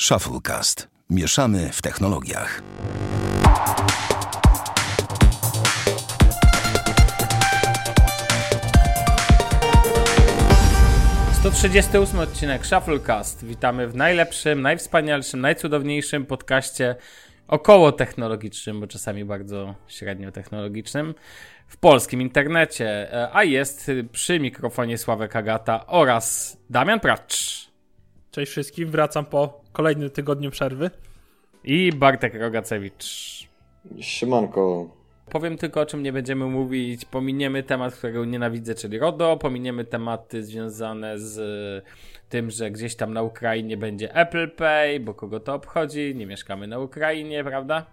Shufflecast. Mieszamy w technologiach. To 38 odcinek Shufflecast. Witamy w najlepszym, najwspanialszym, najcudowniejszym podcaście około technologicznym, bo czasami bardzo średnio technologicznym, w polskim internecie. E, A jest przy mikrofonie Sławek Agata oraz Damian Pracz Cześć wszystkim, wracam po kolejnym tygodniu przerwy. i Bartek Rogacewicz. Siemanko. Powiem tylko, o czym nie będziemy mówić. Pominiemy temat, którego nienawidzę, czyli RODO. Pominiemy tematy związane z tym, że gdzieś tam na Ukrainie będzie Apple Pay, bo kogo to obchodzi? Nie mieszkamy na Ukrainie, prawda?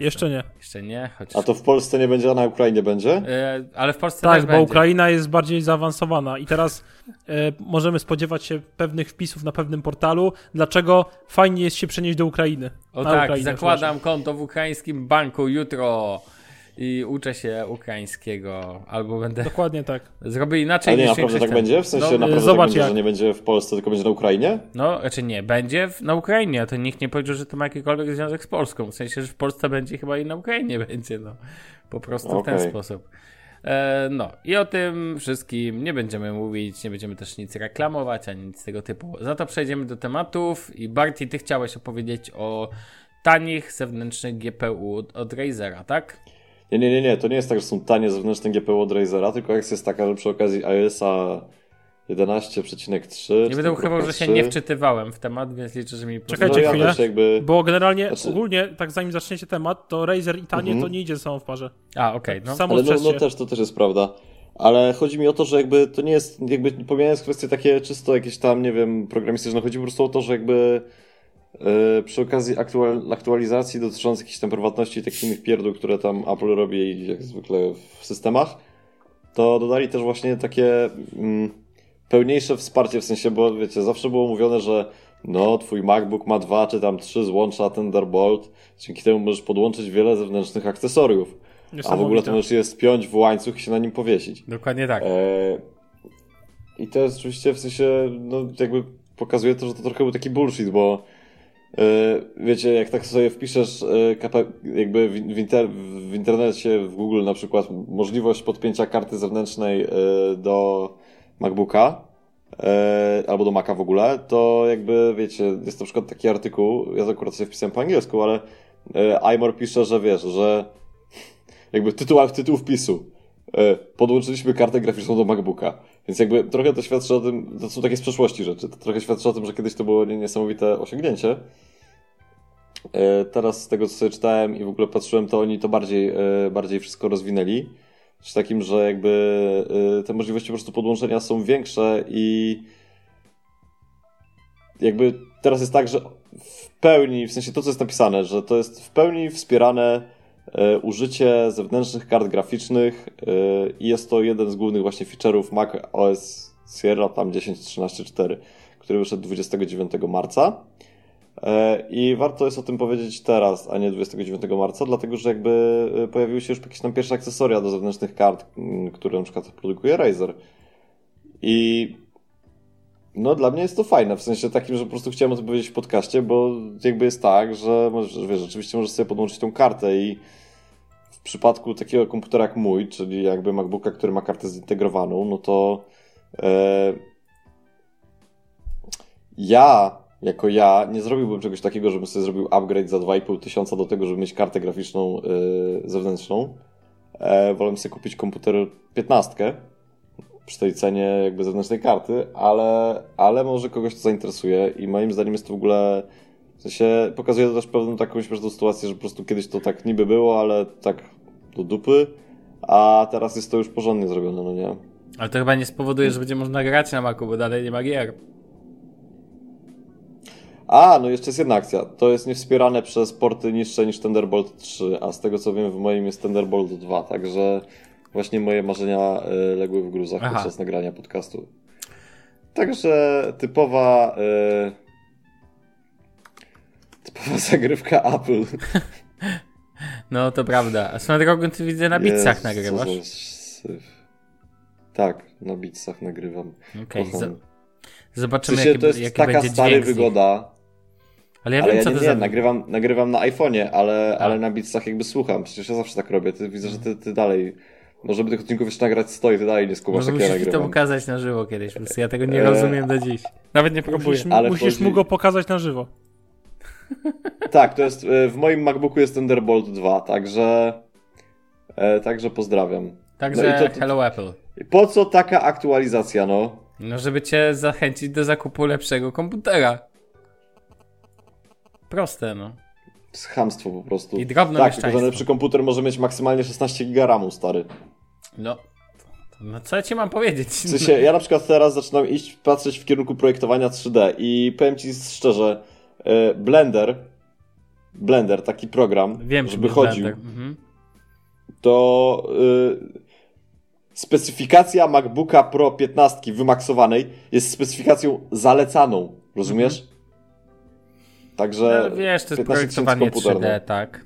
Jeszcze nie. Jeszcze nie, choć... A to w Polsce nie będzie, a na Ukrainie będzie? E, ale w Polsce Tak, też bo będzie. Ukraina jest bardziej zaawansowana i teraz e, możemy spodziewać się pewnych wpisów na pewnym portalu, dlaczego fajnie jest się przenieść do Ukrainy. O Na tak, Ukrainę, zakładam konto w ukraińskim banku jutro i uczę się ukraińskiego, albo będę Dokładnie tak. zrobił inaczej Ale nie, niż naprawdę tak będzie? W sensie no, naprawdę zobacz tak będzie, jak. że nie będzie w Polsce, tylko będzie na Ukrainie? No, znaczy nie, będzie w, na Ukrainie, a to nikt nie powiedział, że to ma jakikolwiek związek z Polską. W sensie, że w Polsce będzie chyba i na Ukrainie będzie, no. Po prostu w ten sposób. E, no, i o tym wszystkim nie będziemy mówić, nie będziemy też nic reklamować, ani nic tego typu. Za to przejdziemy do tematów i Barty, ty chciałeś opowiedzieć o tanich zewnętrznych GPU od, od Razera, tak? Nie, nie, nie, nie. To nie jest tak, że są tanie zewnętrzne GPU od Razera, tylko akcja jest taka, że przy okazji iOS-a 11.3 Nie będę ukrywał, że się 4.3, nie wczytywałem w temat, więc liczę, że mi Czekajcie no ja chwilę. jakby... Bo generalnie, Znaczy- ogólnie, tak zanim zaczniecie temat, to Razer i tanie Mhm. to nie idzie ze sobą w parze. A, okej, no. Samo Ale no, no też, to też jest prawda. Ale chodzi mi o to, że jakby to nie jest, jakby pomijając kwestie takie czysto jakieś tam, nie wiem, programistyczne, chodzi po prostu o to, że jakby przy okazji aktual, aktualizacji dotyczących jakichś tam prywatności i takich innych pierdół, które tam Apple robi jak zwykle w systemach, to dodali też właśnie takie mm, pełniejsze wsparcie, w sensie, bo wiecie, zawsze było mówione, że no, twój MacBook ma dwa czy tam trzy złącza Thunderbolt, dzięki temu możesz podłączyć wiele zewnętrznych akcesoriów. A w ogóle to możesz je spiąć w łańcuch i się na nim powiesić. Dokładnie tak. E, I to jest oczywiście w sensie, no jakby pokazuje to, że to trochę był taki bullshit, bo e, wiecie, jak tak sobie wpiszesz e, jakby w, inter, w internecie, w Google na przykład możliwość podpięcia karty zewnętrznej e, do MacBooka e, albo do Maca w ogóle, to jakby wiecie, jest na przykład taki artykuł, ja akurat sobie wpisałem po angielsku, ale e, iMore pisze, że wiesz, że jakby tytuł, tytuł wpisu. E, Podłączyliśmy kartę graficzną do MacBooka. Więc jakby trochę to świadczy o tym, to są takie z przeszłości rzeczy, to trochę świadczy o tym, że kiedyś to było nie- niesamowite osiągnięcie. E, Teraz z tego, co sobie czytałem i w ogóle patrzyłem, to oni to bardziej, e, bardziej wszystko rozwinęli. Z takim, że jakby e, te możliwości po prostu podłączenia są większe i jakby teraz jest tak, że w pełni, w sensie to, co jest napisane, że to jest w pełni wspierane użycie zewnętrznych kart graficznych e, i jest to jeden z głównych właśnie feature'ów Mac OS Sierra tam 10.13.4, który wyszedł 29 marca. E, I warto jest o tym powiedzieć teraz, a nie 29 marca, dlatego że jakby e, pojawiły się już jakieś tam pierwsze akcesoria do zewnętrznych kart, które na przykład produkuje Razer. I no dla mnie jest to fajne, w sensie takim, że po prostu chciałem o tym powiedzieć w podcaście, bo jakby jest tak, że wiesz, rzeczywiście możesz sobie podłączyć tą kartę i w przypadku takiego komputera jak mój, czyli jakby MacBooka, który ma kartę zintegrowaną, no to e, ja, jako ja, nie zrobiłbym czegoś takiego, żebym sobie zrobił upgrade za 2,5 tysiąca do tego, żeby mieć kartę graficzną e, zewnętrzną. E, wolę sobie kupić komputer 15 przy tej cenie jakby zewnętrznej karty, ale, ale może kogoś to zainteresuje i moim zdaniem jest to w ogóle w sensie pokazuje to też pewną taką śmieszną sytuację, że po prostu kiedyś to tak niby było, ale tak do dupy, a teraz jest to już porządnie zrobione, no nie? Ale to chyba nie spowoduje, że będzie można grać na Macu, bo dalej nie ma gier. A, no jeszcze jest jedna akcja. To jest niewspierane przez porty niższe niż Thunderbolt 3, a z tego co wiem w moim jest Thunderbolt 2, także właśnie moje marzenia y, legły w gruzach Aha. podczas nagrania podcastu. Także typowa y, typowa zagrywka Apple. No to prawda. A swoją drogą ty widzę na Jezus, nagrywasz. Tak, na bitsach nagrywam. Okej, Kocham. zo- W zobaczymy sensie, to jest jaki taka stary wygoda. Ale ja ale wiem, ja co nie, to nie za... nagrywam, nagrywam na iPhone'ie, ale, A. ale na Beatsach jakby słucham. Przecież ja zawsze tak robię. Ty, widzę, że ty, ty dalej. Może by tych odcinków jeszcze nagrać stoi, ty dalej nie skumasz, ja musisz to pokazać na żywo kiedyś, po prostu ja tego nie Eee, rozumiem do dziś. Nawet nie próbuję. Musisz, Ale musisz chodzi- mu go pokazać na żywo. Tak, to jest, e, w moim MacBooku jest Thunderbolt 2, także, e, także pozdrawiam. Także No i to- to- hello Apple. Po co taka aktualizacja, no? No, żeby cię zachęcić do zakupu lepszego komputera. Proste, no. Chamstwo po prostu. I drobne Tak, tylko że mieszczaństwo. lepszy komputer może mieć maksymalnie 16 GB RAMu, stary. No, no co ja ci mam powiedzieć? W sensie, ja na przykład teraz zaczynam iść, patrzeć w kierunku projektowania 3D i powiem ci szczerze, e, Blender, Blender, taki program, Wiem, żeby chodził. Mhm. to y, specyfikacja MacBooka Pro 15 wymaksowanej jest specyfikacją zalecaną, rozumiesz? Także No, wiesz, to jest 15 tysięcy projektowanie komputer, 3D, no. tak.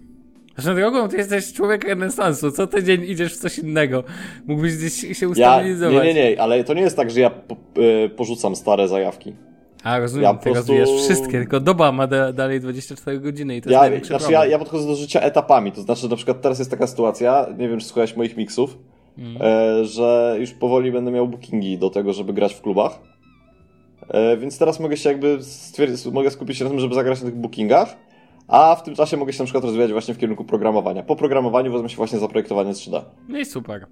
Zresztą drogą, ty jesteś człowiek renesansu. Co tydzień idziesz w coś innego. Mógłbyś gdzieś się Ja, nie, ustabilizować. nie, nie, ale to nie jest tak, że ja po, y, porzucam stare zajawki. A rozumiem, Ja ty prostu- rozwijasz wszystkie, tylko doba ma da, dalej 24 godziny i to jest Ja, największy znaczy ja, ja podchodzę do życia etapami, to znaczy na przykład teraz jest taka sytuacja, nie wiem czy słuchałeś moich mixów, Mm. e, że już powoli będę miał bookingi do tego, żeby grać w klubach. E, więc teraz mogę się jakby stwierdzić, mogę skupić się na tym, żeby zagrać na tych bookingach, a w tym czasie mogę się na przykład rozwijać właśnie w kierunku programowania. Po programowaniu wezmę się właśnie za projektowanie 3D. No i super.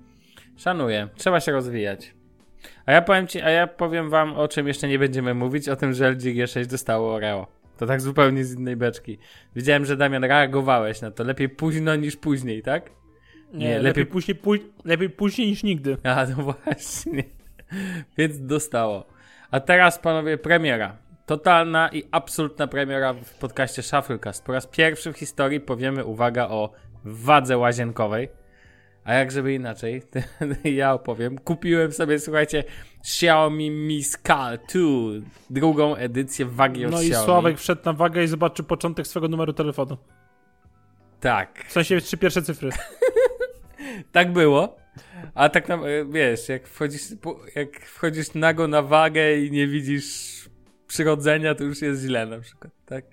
Szanuję. Trzeba się rozwijać. A ja powiem ci, a ja powiem wam o czym jeszcze nie będziemy mówić, o tym, że LG G6 dostało Oreo. To tak zupełnie z innej beczki. Widziałem, że Damian reagowałeś na to. Lepiej późno niż później, tak? Nie, Nie, lepiej, lepiej- później, pój, lepiej później niż nigdy. A, no właśnie. Więc dostało. A teraz, panowie, premiera. Totalna i absolutna premiera w podcaście Shufflecast. Po raz pierwszy w historii powiemy, uwaga, o wadze łazienkowej. A jak żeby inaczej, ja opowiem. Kupiłem sobie, słuchajcie, Xiaomi Mi Skull 2, drugą edycję wagi od No i Xiaomi. Sławek wszedł na wagę i zobaczył początek swego numeru telefonu. Tak. W sensie trzy pierwsze cyfry. Tak było. A tak na, wiesz, jak wchodzisz, jak wchodzisz nago na wagę i nie widzisz przyrodzenia, to już jest źle na przykład, tak?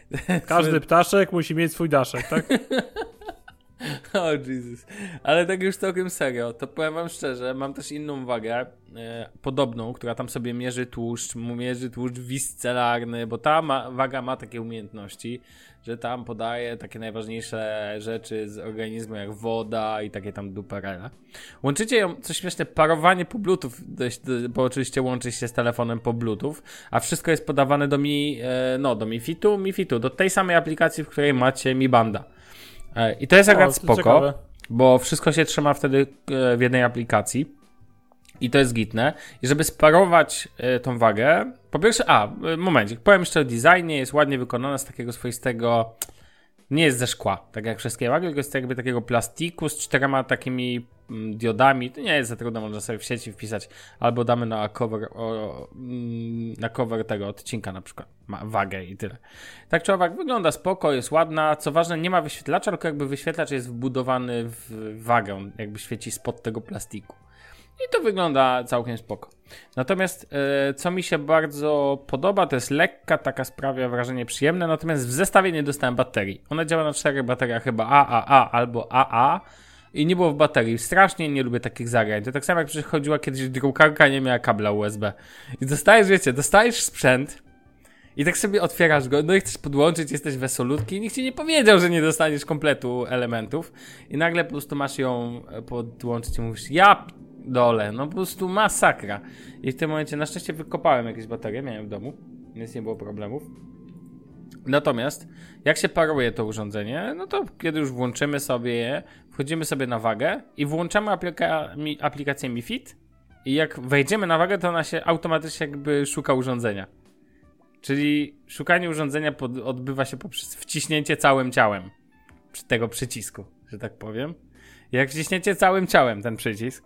Każdy ptaszek musi mieć swój daszek, tak? O Jezus. Ale tak już całkiem serio, to powiem wam szczerze, mam też inną wagę, e, podobną, która tam sobie mierzy tłuszcz, mierzy tłuszcz wiscelarny, bo ta ma, waga ma takie umiejętności, że tam podaje takie najważniejsze rzeczy z organizmu, jak woda i takie tam duperele. Łączycie ją, co śmieszne, parowanie po bluetooth, bo oczywiście łączy się z telefonem po bluetooth, a wszystko jest podawane do Mi, e, no, do Mi Fitu, Mi Fitu, do tej samej aplikacji, w której macie Mi Banda. E, I to jest akurat to spoko, ciekawe. bo wszystko się trzyma wtedy e, w jednej aplikacji. I to jest gitne. I żeby sparować e, tą wagę, po pierwsze, a, e, momencik, powiem jeszcze o designie, jest ładnie wykonana z takiego swoistego, nie jest ze szkła, tak jak wszystkie wagi, tylko jest jakby takiego plastiku z czterema takimi mm, diodami. To nie jest za trudno, można sobie w sieci wpisać, albo damy na cover, o, mm, na cover tego odcinka na przykład, ma wagę i tyle. Tak czy owak, wygląda spoko, jest ładna. Co ważne, nie ma wyświetlacza, tylko jakby wyświetlacz jest wbudowany w wagę, jakby świeci spod tego plastiku. I to wygląda całkiem spoko. Natomiast e, co mi się bardzo podoba, to jest lekka, taka sprawia wrażenie przyjemne, natomiast w zestawie nie dostałem baterii. Ona działa na czterech bateriach chyba AAA albo AA i nie było w baterii. Strasznie nie lubię takich zagrań. To tak samo jak przychodziła kiedyś drukarka, nie miała kabla USB. I dostajesz, wiecie, dostajesz sprzęt, i tak sobie otwierasz go, no i chcesz podłączyć, jesteś wesolutki i nikt ci nie powiedział, że nie dostaniesz kompletu elementów i nagle po prostu masz ją e, podłączyć i mówisz, ja dole, no po prostu masakra. I w tym momencie na szczęście wykopałem jakieś baterie, miałem w domu, więc nie było problemów. Natomiast jak się paruje to urządzenie, no to kiedy już włączymy sobie je, wchodzimy sobie na wagę i włączamy aplika mi, aplikację Mi Fit i jak wejdziemy na wagę, to ona się automatycznie jakby szuka urządzenia. Czyli szukanie urządzenia odbywa się poprzez wciśnięcie całym ciałem tego przycisku, że tak powiem. Jak wciśniecie całym ciałem ten przycisk,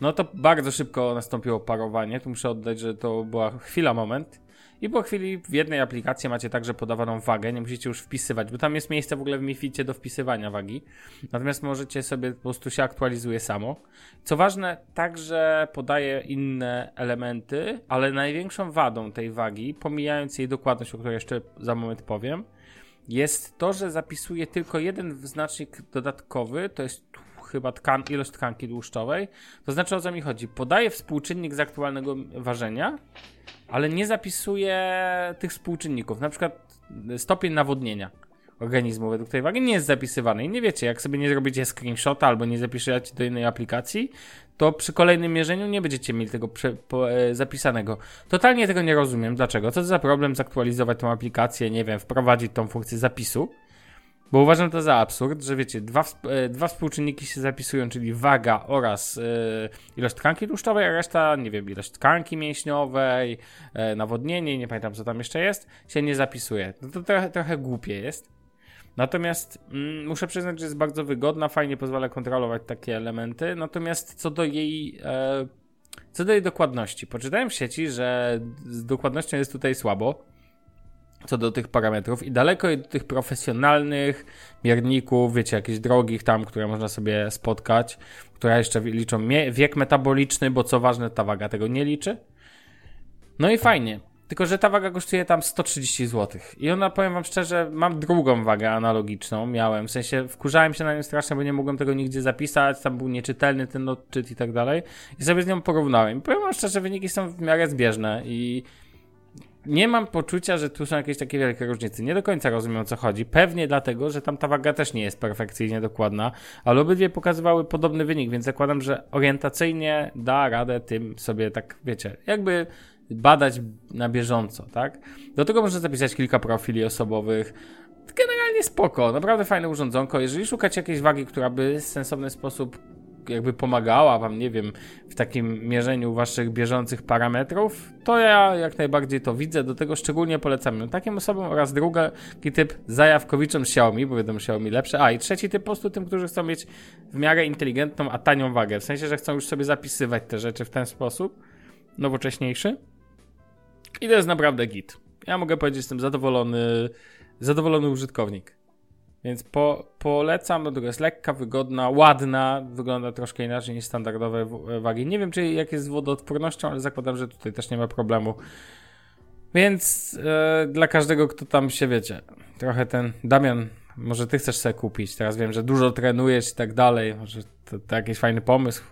no to bardzo szybko nastąpiło parowanie. Tu muszę oddać, że to była chwila, moment. I po chwili w jednej aplikacji macie także podawaną wagę, nie musicie już wpisywać, bo tam jest miejsce w ogóle w Mificie do wpisywania wagi. Natomiast możecie sobie po prostu się aktualizuje samo. Co ważne, także podaje inne elementy, ale największą wadą tej wagi, pomijając jej dokładność, o której jeszcze za moment powiem, jest to, że zapisuje tylko jeden znacznik dodatkowy, to jest chyba tkan ilość tkanki tłuszczowej. To znaczy o co mi chodzi? Podaje współczynnik z aktualnego ważenia, ale nie zapisuje tych współczynników. Na przykład stopień nawodnienia organizmu według tej wagi nie jest zapisywany. I nie wiecie, jak sobie nie zrobicie screenshota albo nie zapiszecie do innej aplikacji, to przy kolejnym mierzeniu nie będziecie mieli tego prze, po, e, zapisanego. Totalnie tego nie rozumiem. Dlaczego? Co to za problem zaktualizować tą aplikację, nie wiem, wprowadzić tą funkcję zapisu? Bo uważam to za absurd, że wiecie, dwa, e, dwa współczynniki się zapisują, czyli waga oraz e, ilość tkanki tłuszczowej, a reszta, nie wiem, ilość tkanki mięśniowej, e, nawodnienie, nie pamiętam co tam jeszcze jest, się nie zapisuje. No to trochę, trochę głupie jest. Natomiast mm, muszę przyznać, że jest bardzo wygodna, fajnie pozwala kontrolować takie elementy. Natomiast co do jej. E, co do jej dokładności, poczytałem w sieci, że z dokładnością jest tutaj słabo co do tych parametrów i daleko do tych profesjonalnych mierników, wiecie, jakichś drogich tam, które można sobie spotkać, które jeszcze liczą wiek metaboliczny, bo co ważne, ta waga tego nie liczy. No i fajnie. Tylko, że ta waga kosztuje tam 130 zł. I ona, powiem wam szczerze, mam drugą wagę analogiczną, miałem. W sensie wkurzałem się na nią strasznie, bo nie mogłem tego nigdzie zapisać, tam był nieczytelny ten odczyt i tak dalej. I sobie z nią porównałem. I powiem wam szczerze, wyniki są w miarę zbieżne i nie mam poczucia, że tu są jakieś takie wielkie różnice. Nie do końca rozumiem o co chodzi. Pewnie dlatego, że tam ta waga też nie jest perfekcyjnie dokładna, ale obydwie pokazywały podobny wynik, więc zakładam, że orientacyjnie da radę tym sobie tak, wiecie, jakby badać na bieżąco, tak? Do tego można zapisać kilka profili osobowych. Generalnie spoko, naprawdę fajne urządzonko. Jeżeli szukacie jakiejś wagi, która by w sensowny sposób jakby pomagała wam, nie wiem, w takim mierzeniu waszych bieżących parametrów, to ja jak najbardziej to widzę, do tego szczególnie polecam ją takim osobom oraz drugi typ zajawkowiczom Xiaomi, bo wiadomo Xiaomi lepsze, a i trzeci typ po prostu tym, którzy chcą mieć w miarę inteligentną, a tanią wagę, w sensie, że chcą już sobie zapisywać te rzeczy w ten sposób, nowocześniejszy i to jest naprawdę git. Ja mogę powiedzieć, jestem zadowolony, zadowolony użytkownik. Więc po, polecam, dlatego jest lekka, wygodna, ładna, wygląda troszkę inaczej niż standardowe wagi. Nie wiem, czy jak jest z wodoodpornością, ale zakładam, że tutaj też nie ma problemu. Więc e, dla każdego, kto tam się wiecie, trochę ten Damian, może ty chcesz sobie kupić. Teraz wiem, że dużo trenujesz i tak dalej. Może to, to jakiś fajny pomysł.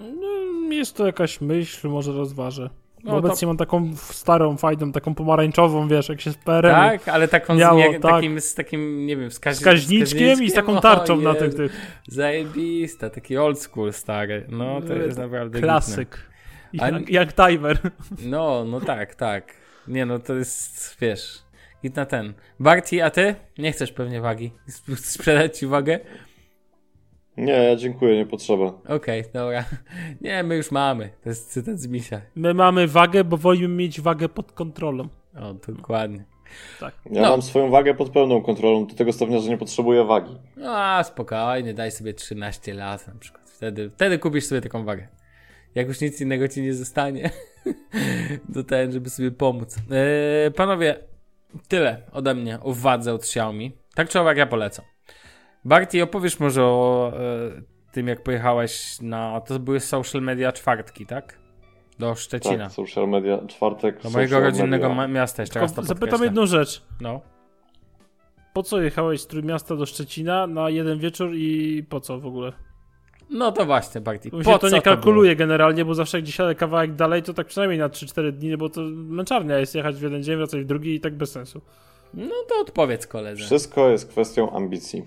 No, jest to jakaś myśl, może rozważę. No, Obecnie to... mam taką starą, fajną, taką pomarańczową, wiesz, jak się z PRL. Tak, ale taką miało, z, tak. takim, z takim, nie wiem, wskaźniczkiem, wskaźniczkiem i z taką tarczą na tych, tych. Zajebista, taki old school stary. No, to jest naprawdę Klasyk. Jak, jak timer. No, no tak, tak. Nie no, to jest, wiesz, git na ten. Barty, a ty? Nie chcesz pewnie wagi. Sprzedać ci wagę? Nie, ja dziękuję, nie potrzeba. Okej, okay, dobra. Nie, my już mamy. To jest cytat z misia. My mamy wagę, bo wolimy mieć wagę pod kontrolą. O, dokładnie. Tak. Ja no. mam swoją wagę pod pełną kontrolą, do tego stopnia, że nie potrzebuję wagi. A, spokojnie, daj sobie 13 lat na przykład. Wtedy, wtedy kupisz sobie taką wagę. Jak już nic innego ci nie zostanie, do tego, żeby sobie pomóc. Eee, panowie, tyle ode mnie o wadze od Xiaomi. Tak czy owak ja polecam. Barty, opowiesz może o e, tym, jak pojechałeś na. To były social media czwartki, tak? Do Szczecina. Tak, social media czwartek. Do mojego rodzinnego media. miasta jeszcze raz to Zapytam jedną rzecz. No. Po co jechałeś z Trójmiasta do Szczecina na jeden wieczór i po co w ogóle? No to właśnie, Barty. Po się to nie kalkuluje to generalnie, bo zawsze jak gdzieś jadę kawałek dalej, to tak przynajmniej na 3-4 dni, bo to męczarnia jest jechać w jeden dzień, wracać w drugi i tak bez sensu. No to odpowiedz koledze. Wszystko jest kwestią ambicji.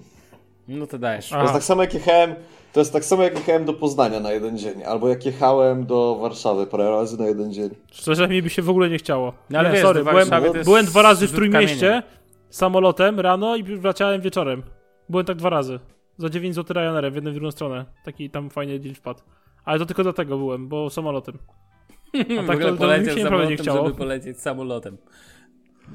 No to dajesz. To jest tak samo jak jechałem, to jest tak samo jak jechałem do Poznania na jeden dzień, albo jak jechałem do Warszawy parę razy na jeden dzień. Szczerze mi by się w ogóle nie chciało. No, ale nie, wiesz, sorry, byłem, byłem dwa razy w Trójmieście samolotem rano i wracałem wieczorem. Byłem tak dwa razy. Za 9 zł Ryanerem w jedną w drugą stronę. Taki tam fajnie dzień wpadł. Ale to tylko dlatego byłem, bo samolotem. A tak to, to mi się naprawdę nie chciało. żeby polecieć samolotem.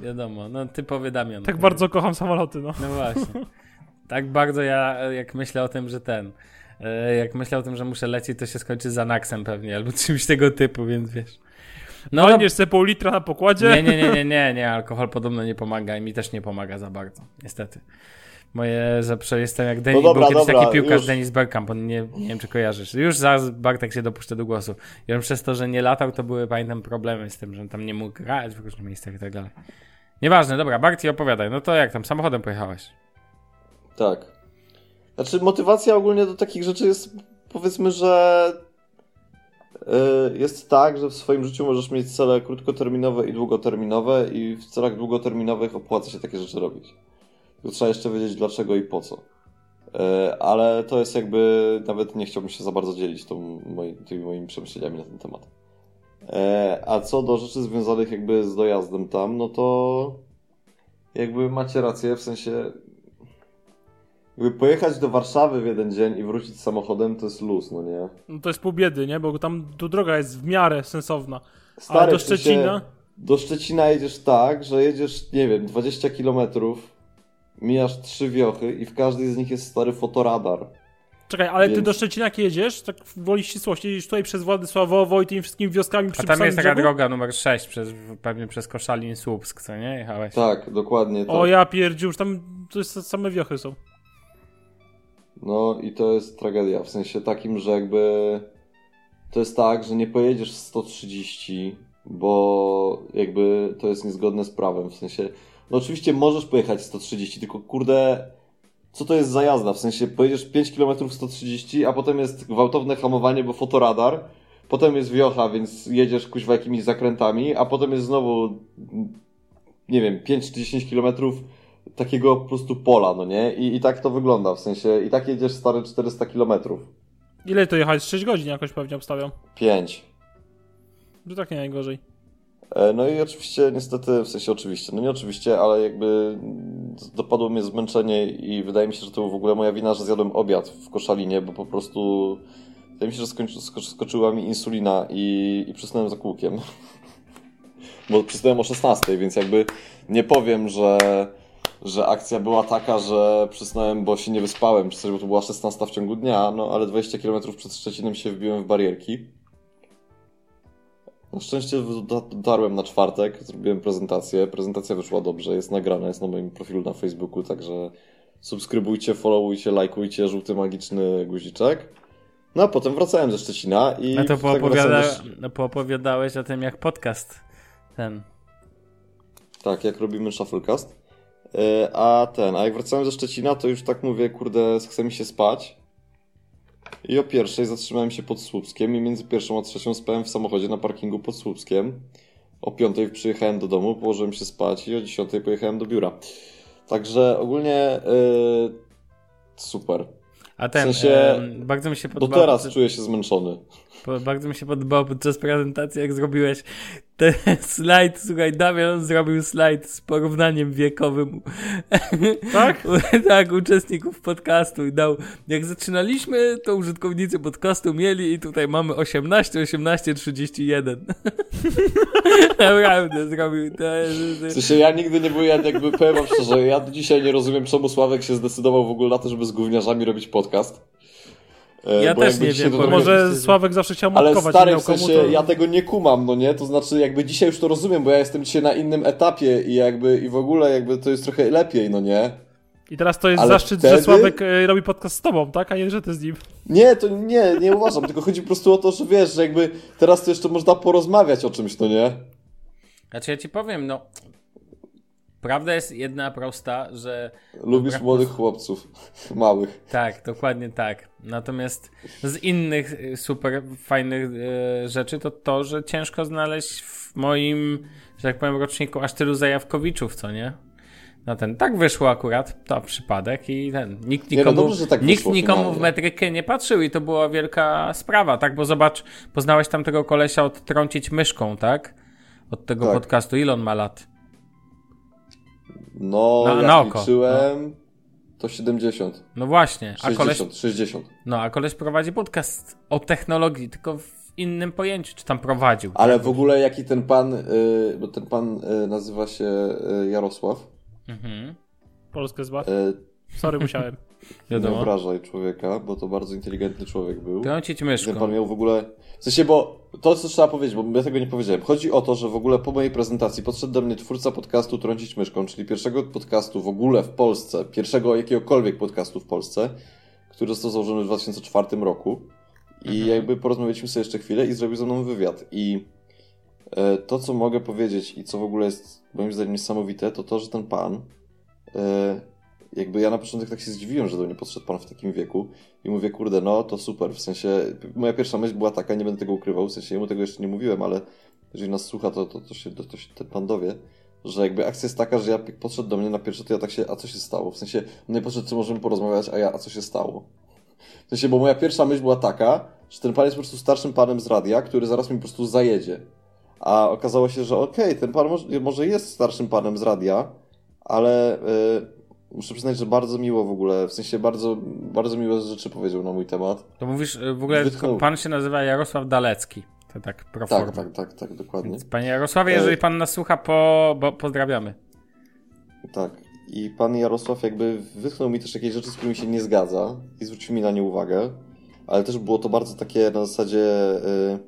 Wiadomo, no typowy Damian. Tak bardzo kocham samoloty, no. No właśnie. Tak bardzo ja, jak myślę o tym, że ten. E, jak myślę o tym, że muszę lecieć, to się skończy z Anaxem pewnie, albo czymś tego typu, więc wiesz. No, no sobie pół litra na pokładzie? Nie, nie, nie, nie, nie, nie, alkohol podobno nie pomaga i mi też nie pomaga za bardzo, niestety. Moje, że jestem jak Denis, no dobra, był kiedyś dobra, taki piłkarz już. Denis Bergkamp, on nie, nie wiem czy kojarzysz. Już zaraz Bartek się dopuszcza do głosu. I on przez to, że nie latał, to były, pamiętam, problemy z tym, że on tam nie mógł grać w różnych miejscach i tak dalej. Nieważne, dobra, Bartek opowiadaj. No to jak tam, samochodem pojechałeś? Tak. Znaczy motywacja ogólnie do takich rzeczy jest, powiedzmy, że yy, jest tak, że w swoim życiu możesz mieć cele krótkoterminowe i długoterminowe i w celach długoterminowych opłaca się takie rzeczy robić. Tylko trzeba jeszcze wiedzieć dlaczego i po co. E, ale to jest jakby, nawet nie chciałbym się za bardzo dzielić tą tymi moimi przemyśleniami na ten temat. E, a co do rzeczy związanych jakby z dojazdem tam, no to jakby macie rację, w sensie jakby pojechać do Warszawy w jeden dzień i wrócić samochodem to jest luz, no nie? No to jest pół biedy, nie? Bo tam tu droga jest w miarę sensowna. Stary, Ale do Szczecina... do Szczecina jedziesz tak, że jedziesz, nie wiem, 20 kilometrów mijasz trzy wiochy i w każdej z nich jest stary fotoradar. Czekaj, ale Więc... ty do Szczecina jedziesz, tak woli ścisłości, jedziesz tutaj przez Władysławowo i tymi wszystkimi wioskami przy A tam jest taka droga numer 6, przez, pewnie przez Koszalin, Słupsk, co nie? Jechałeś? Tak, dokładnie tak. O ja pierdziu, już tam to jest, same wiochy są. No i to jest tragedia, w sensie takim, że jakby to jest tak, że nie pojedziesz 130, bo jakby to jest niezgodne z prawem, w sensie no oczywiście możesz pojechać 130, tylko kurde, co to jest za jazda? W sensie pojedziesz 5 km 130, a potem jest gwałtowne hamowanie, bo fotoradar, potem jest wiocha, więc jedziesz kuźwa jakimiś zakrętami, a potem jest znowu, nie wiem, 5 czy 10 km takiego po prostu pola, no nie? I, I tak to wygląda, w sensie, i tak jedziesz stare 400 km. Ile to jechać? 6 godzin jakoś pewnie obstawiam. 5. To tak nie najgorzej. E, no i oczywiście, niestety, w sensie oczywiście, no nie oczywiście, ale jakby dopadło mnie zmęczenie i wydaje mi się, że to w ogóle moja wina, że zjadłem obiad w koszalinie, bo po prostu wydaje mi się, że skończy, skoczyła mi insulina i, i przysnąłem za kółkiem. bo przysnąłem o 16, więc jakby nie powiem, że, że akcja była taka, że przysnąłem, bo się nie wyspałem, czy coś, bo to była 16 w ciągu dnia, no ale 20 km przed Szczecinem się wbiłem w barierki. Na szczęście dotarłem na czwartek, zrobiłem prezentację. Prezentacja wyszła dobrze, jest nagrana, jest na moim profilu na Facebooku, także subskrybujcie, followujcie, lajkujcie, żółty magiczny guziczek. No a potem wracałem ze Szczecina i... A to poopowiada... do... poopowiadałeś o tym, jak podcast ten... Tak, jak robimy shufflecast. E, a ten, a jak wracałem ze Szczecina, to już tak mówię, kurde, chce mi się spać. I o pierwszej zatrzymałem się pod Słupskiem i między pierwszą a trzecią spałem w samochodzie na parkingu pod Słupskiem. O piątej przyjechałem do domu, położyłem się spać i o dziesiątej pojechałem do biura. Także ogólnie yy, super. A ten, w sensie, bardzo mi się podobało. Do teraz czuję się zmęczony. Bardzo mi się podobało podczas prezentacji, jak zrobiłeś ten slajd, słuchaj, Damian zrobił slajd z porównaniem wiekowym. Tak? tak, uczestników podcastu i dał, jak zaczynaliśmy, to użytkownicy podcastu mieli i tutaj mamy 18, 18, 31. Naprawdę zrobił. To, to... W sensie ja nigdy nie byłem, jakby powiem szczerze, ja do dzisiaj nie rozumiem, czemu Sławek się zdecydował w ogóle na to, żeby z gówniarzami robić podcast. E, ja też nie wiem, bo może Sławek zawsze chciał matkować. Ale stary, w sensie, to... ja tego nie kumam, no nie? To znaczy, jakby dzisiaj już to rozumiem, bo ja jestem dzisiaj na innym etapie i jakby, i w ogóle jakby to jest trochę lepiej, no nie? I teraz to jest Ale zaszczyt, wtedy... że Sławek e, robi podcast z tobą, tak? A nie, że ty z nim. Nie, to nie, nie uważam, tylko chodzi po prostu o to, że wiesz, że jakby teraz to jeszcze można porozmawiać o czymś, no nie? Znaczy ja ci powiem, no Prawda jest jedna prosta, że. Lubisz młodych chłopców, małych. Tak, dokładnie tak. Natomiast z innych y, super fajnych y, rzeczy to to, że ciężko znaleźć w moim, że tak powiem, roczniku aż tylu zajawkowiczów, co nie? No ten, tak wyszło akurat, to przypadek i ten, nikt nikomu, nie, no dobrze, tak nikt nikomu w metrykę nie patrzył i to była wielka sprawa, tak? Bo zobacz, poznałeś tam tego kolesia odtrącić myszką, tak? Od tego tak. podcastu, ile on ma lat? No, na, jak na oko. liczyłem, no. to 70. No właśnie. 60, a koleś, 60. No, a koleś prowadzi podcast o technologii, tylko w innym pojęciu, czy tam prowadził. Ale w ogóle jaki ten pan, yy, bo ten pan yy, nazywa się yy, Jarosław. Mhm. Polskę zbaw. Y, Sorry, musiałem. Wiadomo. Nie obrażaj człowieka, bo to bardzo inteligentny człowiek był. Trącić myszką. Ten pan miał w ogóle... W sensie, bo to, co trzeba powiedzieć, bo ja tego nie powiedziałem. Chodzi o to, że w ogóle po mojej prezentacji podszedł do mnie twórca podcastu Trącić myszką, czyli pierwszego podcastu w ogóle w Polsce, pierwszego jakiegokolwiek podcastu w Polsce, który został założony w 2004 roku. I mhm. jakby porozmawialiśmy sobie jeszcze chwilę i zrobił ze mną wywiad. I e, to, co mogę powiedzieć i co w ogóle jest moim zdaniem niesamowite, to to, że ten pan e, jakby ja na początek tak się zdziwiłem, że do mnie podszedł pan w takim wieku i mówię, kurde, no to super, w sensie, moja pierwsza myśl była taka, nie będę tego ukrywał, w sensie, ja mu tego jeszcze nie mówiłem, ale jeżeli nas słucha, to, to, to, się, to, to się ten pan dowie, że jakby akcja jest taka, że ja podszedł do mnie na pierwsze, to ja tak się, a co się stało? W sensie, on nie podszedł, co możemy porozmawiać, a ja, a co się stało? W sensie, bo moja pierwsza myśl była taka, że ten pan jest po prostu starszym panem z radia, który zaraz mi po prostu zajedzie. A okazało się, że okej, okay, ten pan może, może jest starszym panem z radia, ale... Yy, muszę przyznać, że bardzo miło w ogóle, w sensie bardzo, bardzo miłe rzeczy powiedział na mój temat. To mówisz, w ogóle Wytchnął. pan się nazywa Jarosław Dalecki. To tak pro Tak, tak, tak, tak, dokładnie. Więc panie Jarosławie, jeżeli e, pan nas słucha, po, bo pozdrawiamy. Tak. I pan Jarosław jakby wytchnął mi też jakieś rzeczy, z którymi się nie zgadza i zwrócił mi na nie uwagę, ale też było to bardzo takie na zasadzie... Yy...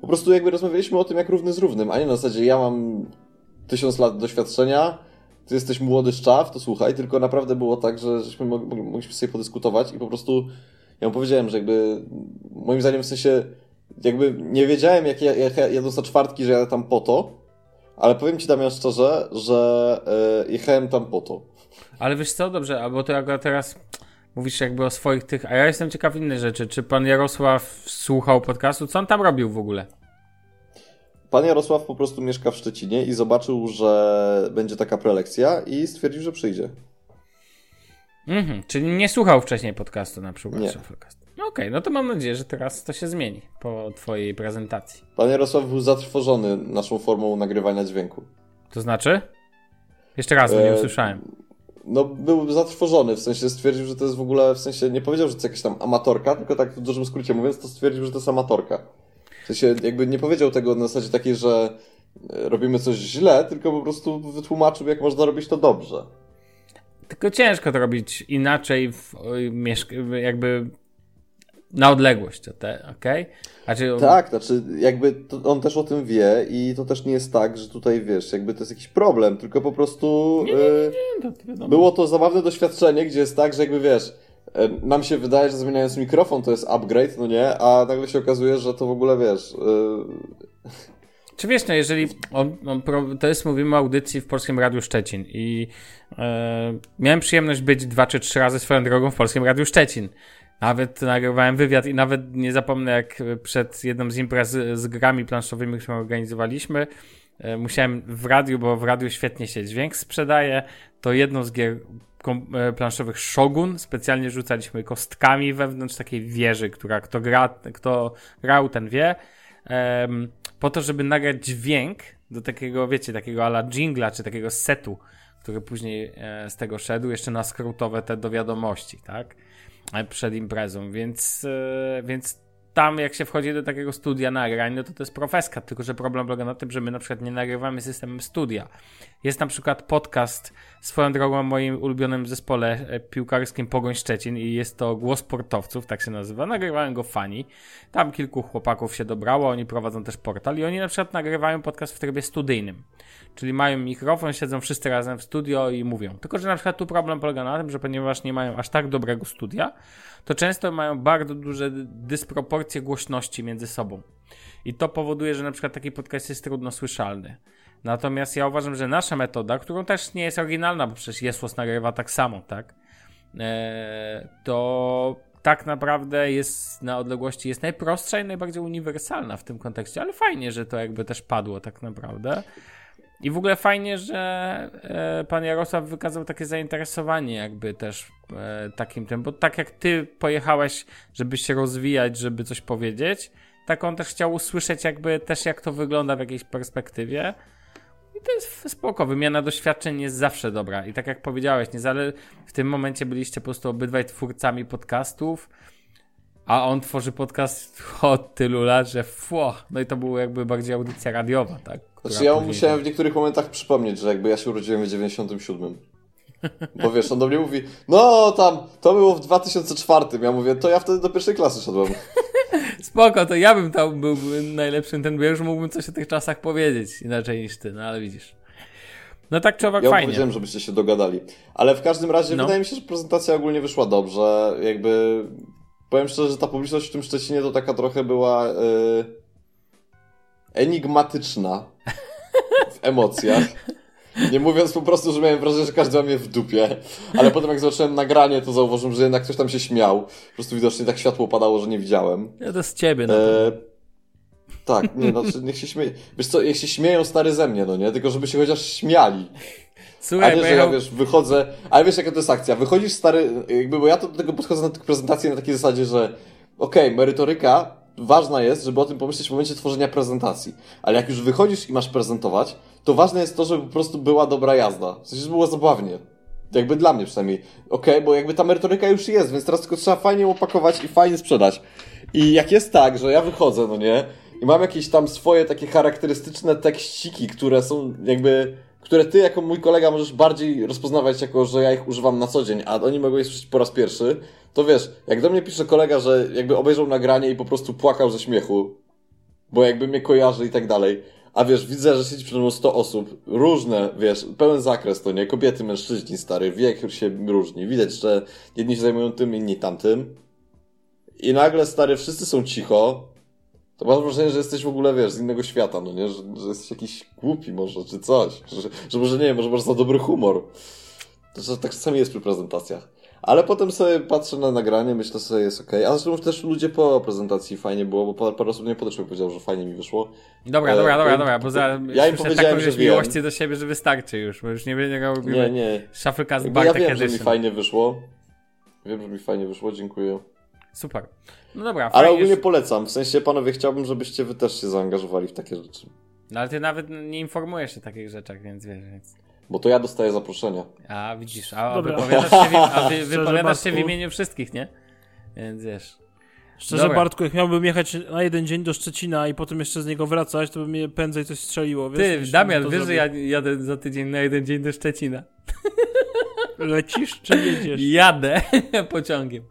Po prostu jakby rozmawialiśmy o tym jak równy z równym, a nie na zasadzie ja mam tysiąc lat doświadczenia, ty jesteś młody szczaw, to słuchaj, tylko naprawdę było tak, że żeśmy mogliśmy sobie podyskutować i po prostu ja mu powiedziałem, że jakby moim zdaniem w sensie jakby nie wiedziałem jak ja, jak ja za czwartki, że jadę tam po to, ale powiem ci Damian szczerze, że yy, jechałem tam po to. Ale wiesz co, dobrze, albo to jak teraz mówisz jakby o swoich tych, a ja jestem ciekaw innej rzeczy. Czy pan Jarosław słuchał podcastu? Co on tam robił w ogóle? Pan Jarosław po prostu mieszka w Szczecinie i zobaczył, że będzie taka prelekcja i stwierdził, że przyjdzie. Mhm, czyli nie słuchał wcześniej podcastu na przykład. Nie. No okej, okay, no to mam nadzieję, że teraz to się zmieni po twojej prezentacji. Pan Jarosław był zatrwożony naszą formą nagrywania dźwięku. To znaczy? Jeszcze raz, bo nie e, usłyszałem. No, był zatrwożony, w sensie stwierdził, że to jest w ogóle, w sensie nie powiedział, że to jest jakaś tam amatorka, tylko tak w dużym skrócie mówiąc, to stwierdził, że to jest amatorka. Sensie jakby nie powiedział tego na zasadzie takiej, że e, robimy coś źle, tylko po prostu wytłumaczył, jak można robić to dobrze. Tylko ciężko to robić inaczej, w, jakby na odległość, okej? Okay? Znaczy... Tak, znaczy jakby on też o tym wie i to też nie jest tak, że tutaj wiesz, jakby to jest jakiś problem, tylko po prostu nie, nie, nie, to było to zabawne doświadczenie, gdzie jest tak, że jakby wiesz, E, nam się wydaje, że zmieniając mikrofon to jest upgrade, no nie? A nagle się okazuje, że to w ogóle wiesz. Yy... Czy wiesz, no jeżeli on, on, to jest, mówimy o audycji w Polskim Radiu Szczecin i e, miałem przyjemność być dwa czy trzy razy swoją drogą w Polskim Radiu Szczecin. Nawet nagrywałem wywiad i nawet nie zapomnę, jak przed jedną z imprez z, grami planszowymi, którą organizowaliśmy, musiałem w radiu, bo w radiu świetnie się dźwięk sprzedaje, to jedną z gier E, planszowych Shogun. Specjalnie rzucaliśmy kostkami wewnątrz takiej wieży, która kto, gra, kto grał, ten wie. Po to, żeby nagrać dźwięk do takiego, wiecie, takiego ala jingla, czy takiego setu, który później e, z tego szedł, jeszcze na skrótowe te do wiadomości, tak? E, przed imprezą, więc, e, więc tam jak się wchodzi do takiego studia nagrań, no to to jest profeska, tylko że problem polega na tym, że my na przykład nie nagrywamy systemem studia. Jest na przykład podcast swoją drogą w moim ulubionym zespole e, piłkarskim Pogoń Szczecin i jest to Głos Sportowców, tak się nazywa. Nagrywałem go fani. Tam kilku chłopaków się dobrało, oni prowadzą też portal i oni na przykład nagrywają podcast w trybie studyjnym. Czyli mają mikrofon, siedzą wszyscy razem w studio i mówią. Tylko, że na przykład tu problem polega na tym, że ponieważ nie mają aż tak dobrego studia, to często mają bardzo duże dysproporcje głośności między sobą. I to powoduje, że na przykład taki podcast jest trudno słyszalny. Natomiast ja uważam, że nasza metoda, którą też nie jest oryginalna, bo przecież Jesłos nagrywa tak samo, tak? Eee, to tak naprawdę jest na odległości jest najprostsza i najbardziej uniwersalna w tym kontekście, ale fajnie, że to jakby też padło tak naprawdę. I w ogóle fajnie, że e, pan Jarosław wykazał takie zainteresowanie jakby też e, takim tym, bo tak jak ty pojechałeś, żeby się rozwijać, żeby coś powiedzieć, tak on też chciał usłyszeć jakby też jak to wygląda w jakiejś perspektywie. I to jest spoko, wymiana doświadczeń jest zawsze dobra. I tak jak powiedziałeś, nie zale... w tym momencie byliście po prostu obydwaj twórcami podcastów, a on tworzy podcast od tylu lat, że fło, no i to było jakby bardziej audycja radiowa, tak? Znaczy ja musiałem w niektórych momentach przypomnieć, że jakby ja się urodziłem w 97. Bo wiesz, on do mnie mówi, no tam, to było w 2004. Ja mówię, to ja wtedy do pierwszej klasy szedłem. Spoko, to ja bym tam był najlepszym ten, bo ja już mógłbym coś o tych czasach powiedzieć inaczej niż ty, no ale widzisz. No tak czy owak ja fajnie. Ja powiedziałem, żebyście się dogadali. Ale w każdym razie no. wydaje mi się, że prezentacja ogólnie wyszła dobrze. Jakby powiem szczerze, że ta publiczność w tym Szczecinie to taka trochę była yy, enigmatyczna w emocjach. Nie mówiąc po prostu, że miałem wrażenie, że każdy ma mnie w dupie. Ale potem jak zobaczyłem nagranie, to zauważyłem, że jednak ktoś tam się śmiał. Po prostu widocznie tak światło padało, że nie widziałem. Ja to z ciebie na e, Tak, nie, no, niech się śmieje. Wiesz co, niech się śmieją stary ze mnie, no nie? Tylko żeby się chociaż śmiali. Słuchaj, a nie, że ja wiesz, wychodzę, ale wiesz jaka to jest akcja, wychodzisz stary, jakby, bo ja to do tego podchodzę na tę prezentację na takiej zasadzie, że okej, okay, merytoryka ważna jest, żeby o tym pomyśleć w momencie tworzenia prezentacji, ale jak już wychodzisz i masz prezentować, to ważne jest to, żeby po prostu była dobra jazda, w sensie, żeby było zabawnie. Jakby dla mnie przynajmniej. Okej, okay, bo jakby ta merytoryka już jest, więc teraz tylko trzeba fajnie opakować i fajnie sprzedać. I jak jest tak, że ja wychodzę, no nie, i mam jakieś tam swoje takie charakterystyczne tekściki, które są jakby które ty jako mój kolega możesz bardziej rozpoznawać jako, że ja ich używam na co dzień, a oni mogą je słyszeć po raz pierwszy, to wiesz, jak do mnie pisze kolega, że jakby obejrzał nagranie i po prostu płakał ze śmiechu, bo jakby mnie kojarzy i tak dalej, a wiesz, widzę, że siedzi przed mną 100 osób, różne, wiesz, pełen zakres to nie, kobiety, mężczyźni, stary, wiek się różni, widać, że jedni się zajmują tym, inni tamtym. I nagle, stary, wszyscy są cicho, to masz wrażenie, że jesteś w ogóle, wiesz, z innego świata, no nie? Że, że jesteś jakiś głupi może, czy coś. Że, że może nie wiem, może masz za dobry humor. To, tak czasami jest przy prezentacjach. Ale potem sobie patrzę na nagranie, myślę sobie, jest ok. A zresztą też ludzie po prezentacji fajnie było, bo parę, parę osób nie podeszło powiedział, że fajnie mi wyszło. Dobra, e, dobra, dobra, dobra, bo za, ja im powiedziałem, taką, że miłości do siebie, że wystarczy już, bo już nie będzie miał Nie, nie. Shufflecast Ja wiem, że mi fajnie wyszło. Wiem, że mi fajnie wyszło, dziękuję. Super. No dobra, Ale ogólnie polecam. W sensie, panowie, chciałbym, żebyście wy też się zaangażowali w takie rzeczy. No ale ty nawet nie informujesz się o takich rzeczach, więc wiesz, więc... Bo to ja dostaję zaproszenia. A, widzisz, a, a wypowiadasz, się w, a wy, wypowiadasz się w imieniu wszystkich, nie? Więc wiesz... Szczerze, Dobra. Bartku, jak miałbym jechać na jeden dzień do Szczecina i potem jeszcze z niego wracać, to by mnie pędzej coś strzeliło, wiesz? Ty, Damian, wiesz, że ja jadę za tydzień na jeden dzień do Szczecina. Lecisz czy jedziesz? Jadę pociągiem.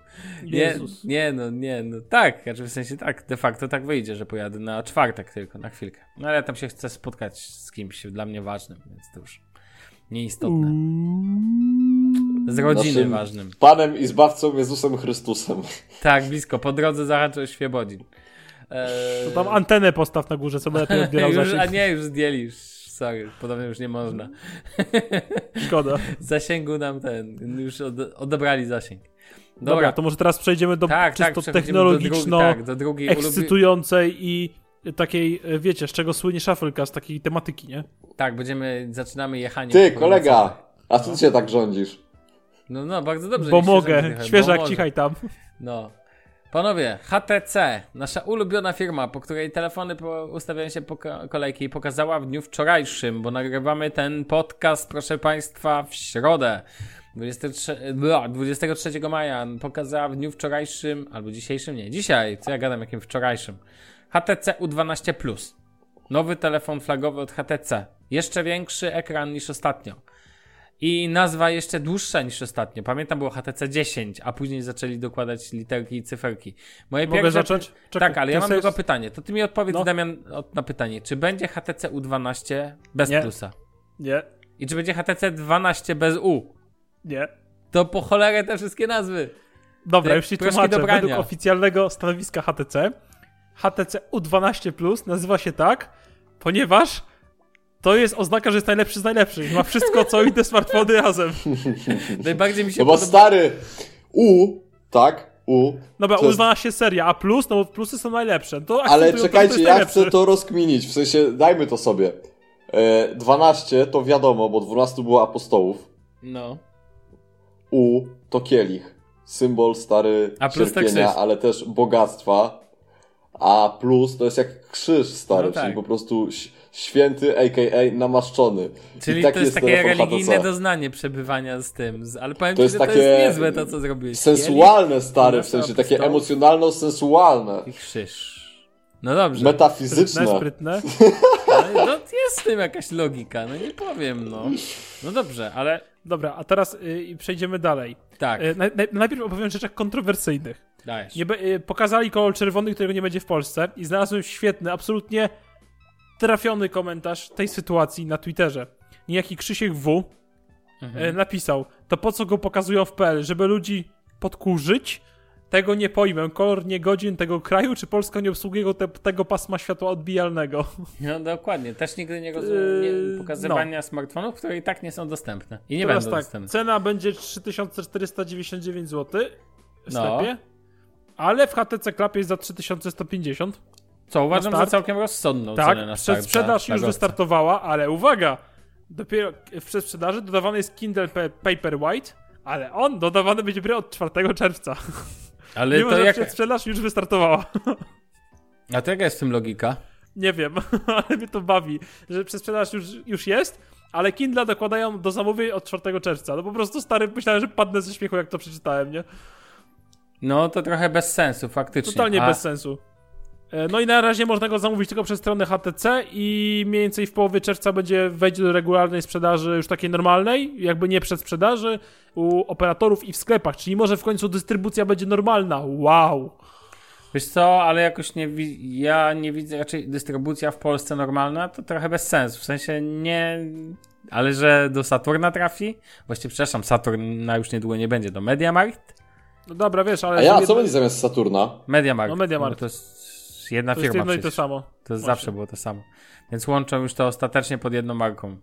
Nie, nie, no, nie, no tak, znaczy w sensie tak, de facto tak wyjdzie, że pojadę na czwartek tylko, na chwilkę. No ale ja tam się chcę spotkać z kimś dla mnie ważnym, więc to już nieistotne. Z rodziny Naszym ważnym. Panem i Zbawcą Jezusem Chrystusem. Tak, blisko, po drodze zahaczył Świebodzin. Eee... To tam antenę postaw na górze, co lepiej odbierał już, A nie, już zdjęli, już, sorry, podobnie już nie można. Szkoda. Zasięgu nam ten, już od, odebrali zasięg. Dobra. Dobra, to może teraz przejdziemy do tak, tak czysto tak, technologiczno do drugi, tak, do drugiej ekscytującej i takiej, e, wiecie, z czego słynie Shufflecast, takiej tematyki, nie? Tak, będziemy, zaczynamy jechanie. Ty, kolega, a co ty się tak rządzisz? No, no, bardzo dobrze. Bo mogę, świeżak, cichaj tam. No. Panowie, HTC, nasza ulubiona firma, po której telefony ustawiają się po kolejki, pokazała w dniu wczorajszym, bo nagrywamy ten podcast, proszę Państwa, w środę. 23, 23 maja pokazała w dniu wczorajszym, albo dzisiejszym, nie, dzisiaj, co ja gadam, jakim wczorajszym. HTC U12 Plus. Nowy telefon flagowy od HTC. Jeszcze większy ekran niż ostatnio. I nazwa jeszcze dłuższa niż ostatnio. Pamiętam było HTC 10, a później zaczęli dokładać literki i cyferki. Moje Mogę pierwsze... zacząć? Czekaj, tak, ale ja mam tylko pytanie. To ty mi odpowiedz, no. Damian, na pytanie. Czy będzie HTC U12 bez Nie. plusa? Nie. I czy będzie HTC 12 bez U? Nie. To po cholerę te wszystkie nazwy. Dobra, te już ci tłumaczę. Według oficjalnego stanowiska HTC, HTC U12 Plus nazywa się tak, ponieważ to jest oznaka, że jest najlepszy z najlepszych. Ma wszystko, co inne smartfony razem. Najbardziej mi się No bo podoba... stary, U, tak, U. Dobra, U12 jest... seria, a plus, no bo plusy są najlepsze. To Ale czekajcie, to, ja chcę to rozkminić, w sensie, dajmy to sobie. E, 12 to wiadomo, bo 12 było apostołów. No. U to kielich. Symbol stary A plus cierpienia, ale też bogactwa. A plus to jest jak krzyż stary, no tak. czyli po prostu święty, a.k.a. namaszczony. Czyli tak to jest, jest takie religijne HTC. doznanie przebywania z tym. Ale powiem to ci, jest że takie to jest niezłe to, co zrobiłeś. Sensualne, stary, w sensie takie emocjonalno-sensualne. I krzyż. No dobrze. Metafizyczne. Sprytne, sprytne. No, no jest w tym jakaś logika, no nie powiem, no. No dobrze, ale... Dobra, a teraz y, przejdziemy dalej. Tak. Y, najpierw opowiem o rzeczach kontrowersyjnych. Dajesz. Nie, y, pokazali kolor czerwony, którego nie będzie w Polsce i znalazłem świetny, absolutnie trafiony komentarz tej sytuacji na Twitterze. Niejaki Krzysiek W. Mhm. Y, napisał, to po co go pokazują w PL, żeby ludzi podkurzyć? Tego nie pojmę. Kolor niegodzin tego kraju, czy Polska nie obsługuje te, tego pasma światła odbijalnego? No dokładnie. Też nigdy nie rozumiem yy, pokazywania no. smartfonów, które i tak nie są dostępne. I nie Teraz będą tak, dostępne. Cena będzie 3499 zł w no. Ale w HTC Club jest za 3150. Co uważam za całkiem rozsądną tak, cenę na start. sprzedaż już wystartowała, ale uwaga! Dopiero w przedsprzedaży dodawany jest Kindle Paperwhite, ale on dodawany będzie od 4 czerwca. Ale Mimo, to że jak... przedsprzedaż już wystartowała. A to jaka jest w tym logika? Nie wiem, ale mnie to bawi, że przedsprzedaż już, już jest, ale Kindle dokładają do zamówień od 4 czerwca. No po prostu stary, myślałem, że padnę ze śmiechu, jak to przeczytałem, nie? No to trochę bez sensu, faktycznie. Totalnie A... bez sensu. E, no i na razie można go zamówić tylko przez stronę HTC i mniej więcej w połowie czerwca będzie wejdzie do regularnej sprzedaży już takiej normalnej, jakby nie przed sprzedaży u operatorów i w sklepach, czyli może w końcu dystrybucja będzie normalna. Wow! Wiesz co, ale jakoś nie ja nie widzę raczej dystrybucja w Polsce normalna, to trochę bez sensu. W sensie nie. Ale że do Saturna trafi? Właściwie, przepraszam, Saturn na już niedługo nie będzie, do Mediamarkt? No dobra, wiesz, ale. A ja, co będzie zamiast Saturna? Mediamarkt. No Mediamarkt. No, to jest jedna to firma. Jest jedno i to samo. To jest zawsze było to samo. Więc łączą już to ostatecznie pod jedną marką.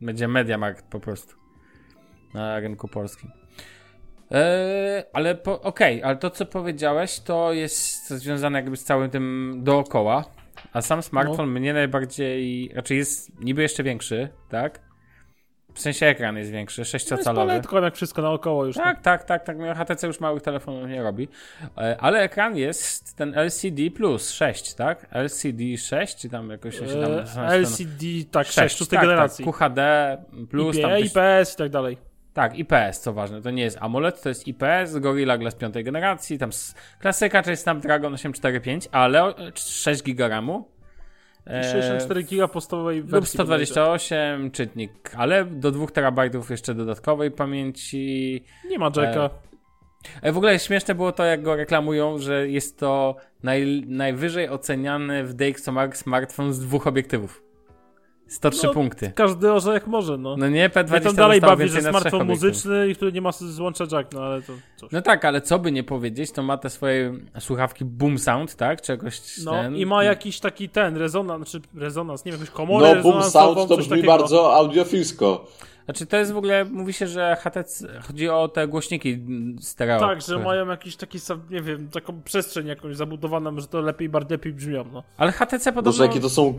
Będzie Mediamarkt po prostu. Na rynku polskim. Eee, ale po, okej, okay, ale to co powiedziałeś, to jest związane jakby z całym tym dookoła. A sam smartfon no. mnie najbardziej, raczej jest niby jeszcze większy, tak? W sensie ekran jest większy, 6-calowy. No jak wszystko naokoło już. Tak, tak, tak, tak. HTC już małych telefonów nie robi. E, ale ekran jest ten LCD plus 6, tak? LCD 6, czy tam jakoś się tam... E, LCD, tak, 6, 6 tak, generacji. Tak, QHD plus... IPA, tam IPS i tak dalej. Tak, IPS, co ważne. To nie jest AMOLED, to jest IPS, Gorilla Glass 5 generacji, tam klasyka, czyli Snapdragon 845, ale 6 GB 64 e, giga podstawowej wersji. Lub 128 będzie. czytnik, ale do 2 terabajtów jeszcze dodatkowej pamięci. Nie ma jacka. E, w ogóle śmieszne było to, jak go reklamują, że jest to naj, najwyżej oceniany w DxOMark smartfon z dwóch obiektywów. 103 no, punkty. Każdy orze jak może, no. No nie, P20 ja tam dalej bawi, że smartfon muzyczny i który nie ma złącza jack, no ale to coś. No tak, ale co by nie powiedzieć, to ma te swoje słuchawki boom sound, tak? Czegoś No ten... i ma jakiś taki ten rezonans, czy rezonans, nie wiem, jakąś komorę No boom sound to brzmi takiego. bardzo audiofilsko. Znaczy to jest w ogóle, mówi się, że HTC, chodzi o te głośniki stereo. Tak, że mają jakiś taki, nie wiem, taką przestrzeń jakąś zabudowaną, że to lepiej, bardziej lepiej brzmią, no. Ale HTC podobno... Boże, jakie to są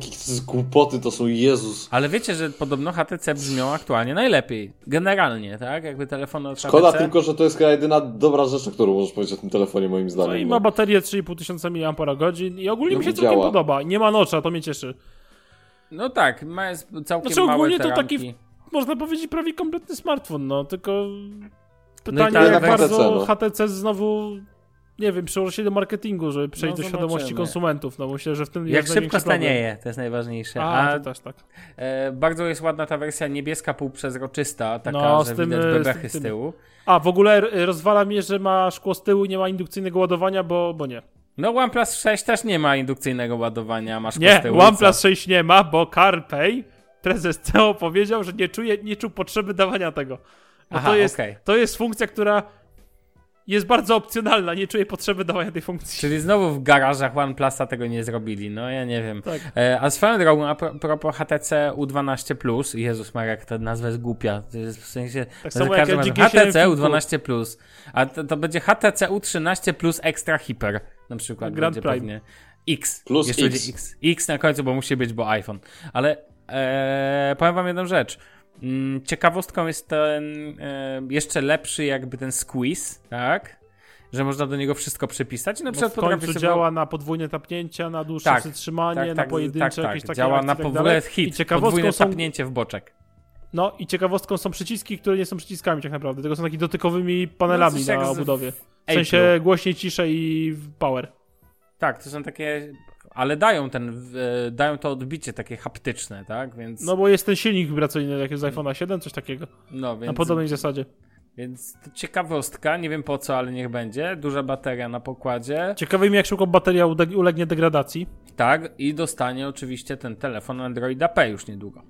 głupoty, to są Jezus. Ale wiecie, że podobno HTC brzmią aktualnie najlepiej. Generalnie, tak? Jakby telefony od Szkoda HTC... tylko, że to jest jedyna dobra rzecz, którą możesz powiedzieć o tym telefonie, moim zdaniem. No i ma baterię 3500 mAh i ogólnie no mi się całkiem podoba. Nie ma nocza, to mnie cieszy. No tak, ma jest całkiem znaczy, małe ogólnie to taki można powiedzieć, prawie kompletny smartfon, no tylko pytanie, no jak bardzo HTC, no. HTC znowu nie wiem, przełoży się do marketingu, żeby przejść no, do świadomości konsumentów. No myślę, że w tym Jak szybko stanieje, to jest najważniejsze. A, A to też tak. E, bardzo jest ładna ta wersja niebieska, półprzezroczysta, taka, no, że tym, widać bebechy z, tym, z tyłu. A, w ogóle rozwala mnie, że ma szkło z tyłu i nie ma indukcyjnego ładowania, bo, bo nie. No OnePlus 6 też nie ma indukcyjnego ładowania, ma szkło nie, z tyłu. Nie, OnePlus 6 nie ma, bo CarPay prezes CEO powiedział, że nie czuje, nie czuł potrzeby dawania tego. Bo Aha, to, jest, okay. to jest funkcja, która jest bardzo opcjonalna, nie czuję potrzeby dawania tej funkcji. Czyli znowu w garażach OnePlusa tego nie zrobili, no ja nie wiem. Tak. E, a swoją drogą, a propos HTC U12 Plus, Jezus Marek, ta nazwa jest głupia, to jest w sensie, tak samo jak HTC U12 Plus, a to, to, będzie HTC U13 Plus Extra Hyper, na przykład Grand będzie Prime. pewnie. X. Plus Jeszcze X. X. X na końcu, bo musi być, bo iPhone. Ale Eee, powiem wam jedną rzecz. Mm, ciekawostką jest ten e, jeszcze lepszy jakby ten squeeze, tak? Że można do niego wszystko przypisać. I na przykład no w końcu sobie... działa na podwójne tapnięcia, na dłuższe tak, przytrzymanie, tak, tak, na pojedyncze tak, jakieś takie Działa na tak hit, I podwójne są... tapnięcie w boczek. No i ciekawostką są przyciski, które nie są przyciskami tak naprawdę, tylko są takimi dotykowymi panelami no, na obudowie. W sensie głośniej, ciszej i power. Tak, to są takie ale dają ten, e, dają to odbicie takie haptyczne, tak, więc... No bo jest ten silnik wibracyjny, jak jest z iPhone'a 7, coś takiego. No, więc... Na podobnej zasadzie. Więc to ciekawostka, nie wiem po co, ale niech będzie. Duża bateria na pokładzie. Ciekawe mi, jak szybko bateria ulegnie degradacji. Tak, i dostanie oczywiście ten telefon Androida P już niedługo.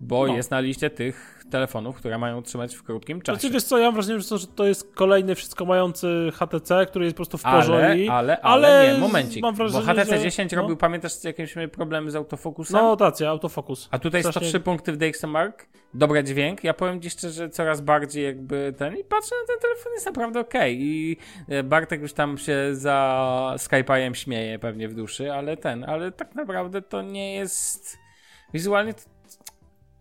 Bo no. jest na liście tych telefonów, które mają trzymać w krótkim czasie. Znaczy, wiesz co, ja mam wrażenie, że to jest kolejny wszystko mający HTC, który jest po prostu w porządku. Ale, ale, ale, nie, momencik, mam wrażenie, bo HTC 10 że... robił, no. pamiętasz, jakieś problemy z autofokusem? No, tacja, autofokus. A tutaj Strasznie... 103 punkty w DxOMark, dobry dźwięk, ja powiem ci szczerze, coraz bardziej jakby ten, i patrzę na ten telefon, jest naprawdę okej okay. i e, Bartek już tam się za Skype'em śmieje pewnie w duszy, ale ten, ale tak naprawdę to nie jest... Wizualnie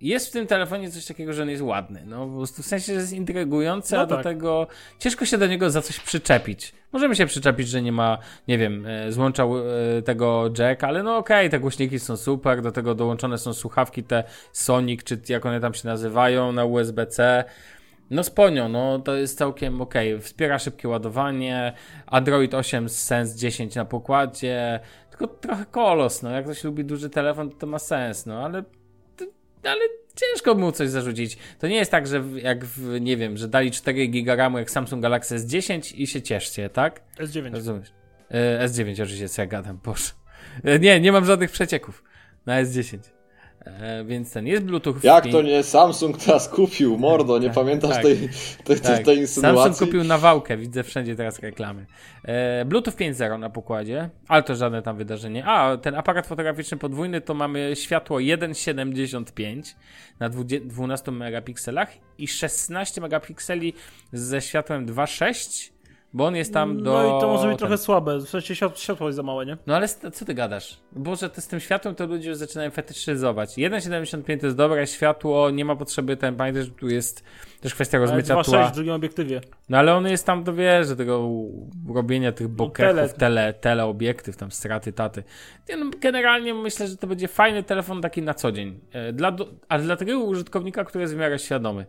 jest w tym telefonie coś takiego, że on jest ładny. No po prostu w sensie, że jest intrygujący, no a tak. do tego ciężko się do niego za coś przyczepić. Możemy się przyczepić, że nie ma, nie wiem, e, złączał e, tego jack, ale no okej, okay, te głośniki są super, do tego dołączone są słuchawki te Sonic, czy jak one tam się nazywają, na USB-C. No sponio, no to jest całkiem ok. Wspiera szybkie ładowanie, Android 8 z Sense 10 na pokładzie, tylko trochę kolos, no jak ktoś lubi duży telefon, to, to ma sens, no ale ale ciężko mu coś zarzucić. To nie jest tak, że jak w, nie wiem, że dali 4 GB RAMu jak Samsung Galaxy S10 i się cieszcie, tak? S9. Rozumiesz? E, S9 oczywiście, co ja gadam, boże. E, nie, nie mam żadnych przecieków na S10. E, więc ten jest Bluetooth. Jak to nie? Samsung teraz kupił, mordo, nie tak, pamiętasz tak, tej, tej, tak. tej insynuacji? Samsung kupił nawałkę, widzę wszędzie teraz reklamy. E, Bluetooth 5.0 na pokładzie, ale to żadne tam wydarzenie. A, ten aparat fotograficzny podwójny to mamy światło 1.75 na 12 megapikselach i 16 megapikseli ze światłem 2.6 bo on jest tam do. No i to może być trochę słabe. W sensie światło jest za małe, nie? No ale co ty gadasz? Boże, to z tym światłem to ludzie już zaczynają fetyszyzować. 1,75 to jest dobre światło, nie ma potrzeby ten. Pamiętaj, że tu jest też kwestia rozmycia tła. w drugim obiektywie. No ale on jest tam do że tego robienia tych bokehów, no, tele, teleobiektyw, tam straty, taty. No, generalnie myślę, że to będzie fajny telefon taki na co dzień. E, dla, ale dla takiego użytkownika, który jest w miarę świadomy.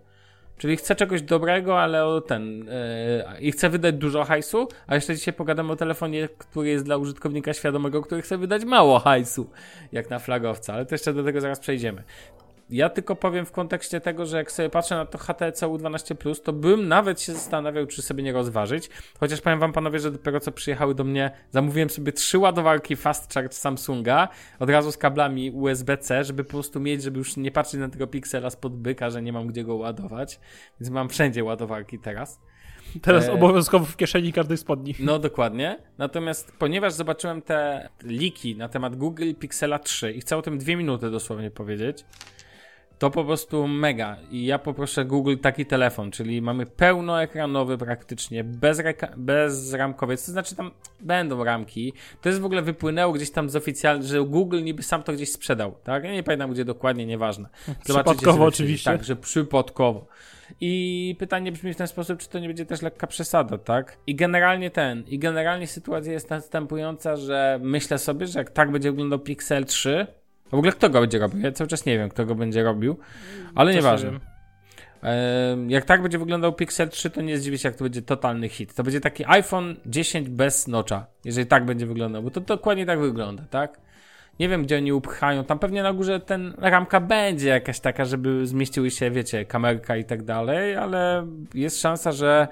Czyli chce czegoś dobrego, ale ten. Yy, I chce wydać dużo hajsu, a jeszcze dzisiaj pogadamy o telefonie, który jest dla użytkownika świadomego, który chce wydać mało hajsu, jak na flagowca, ale to jeszcze do tego zaraz przejdziemy. Ja tylko powiem w kontekście tego, że jak sobie patrzę na to HTC U12, to bym nawet się zastanawiał, czy sobie nie rozważyć. Chociaż powiem wam panowie, że dopiero co przyjechały do mnie, zamówiłem sobie trzy ładowarki Fast Charge Samsunga, od razu z kablami USB-C, żeby po prostu mieć, żeby już nie patrzeć na tego piksela spod byka, że nie mam gdzie go ładować. Więc mam wszędzie ładowarki teraz. Teraz e... obowiązkowo w kieszeni każdej spodni. No dokładnie. Natomiast ponieważ zobaczyłem te liki na temat Google Pixela 3 i chcę o tym dwie minuty dosłownie powiedzieć, to po prostu mega. I ja poproszę Google taki telefon, czyli mamy pełnoekranowy praktycznie, bez, bez ramkowiec, to znaczy tam będą ramki. To jest w ogóle wypłynęło gdzieś tam z oficjalnie, że Google niby sam to gdzieś sprzedał, tak? Ja nie pamiętam gdzie dokładnie, nieważne. Przypadkowo oczywiście. Tak, że przypadkowo. I pytanie brzmi w ten sposób, czy to nie będzie też lekka przesada, tak? I generalnie ten, i generalnie sytuacja jest następująca, że myślę sobie, że jak tak będzie wyglądał Pixel 3, w ogóle kto go będzie robił? Ja cały czas nie wiem, kto go będzie robił, ale Też nieważne. Nie jak tak będzie wyglądał Pixel 3, to nie zdziwi się, jak to będzie totalny hit. To będzie taki iPhone 10 bez nocza, jeżeli tak będzie wyglądał, bo to dokładnie tak wygląda, tak? Nie wiem, gdzie oni upchają. Tam pewnie na górze ten ramka będzie jakaś taka, żeby zmieściły się, wiecie, kamerka i tak dalej, ale jest szansa, że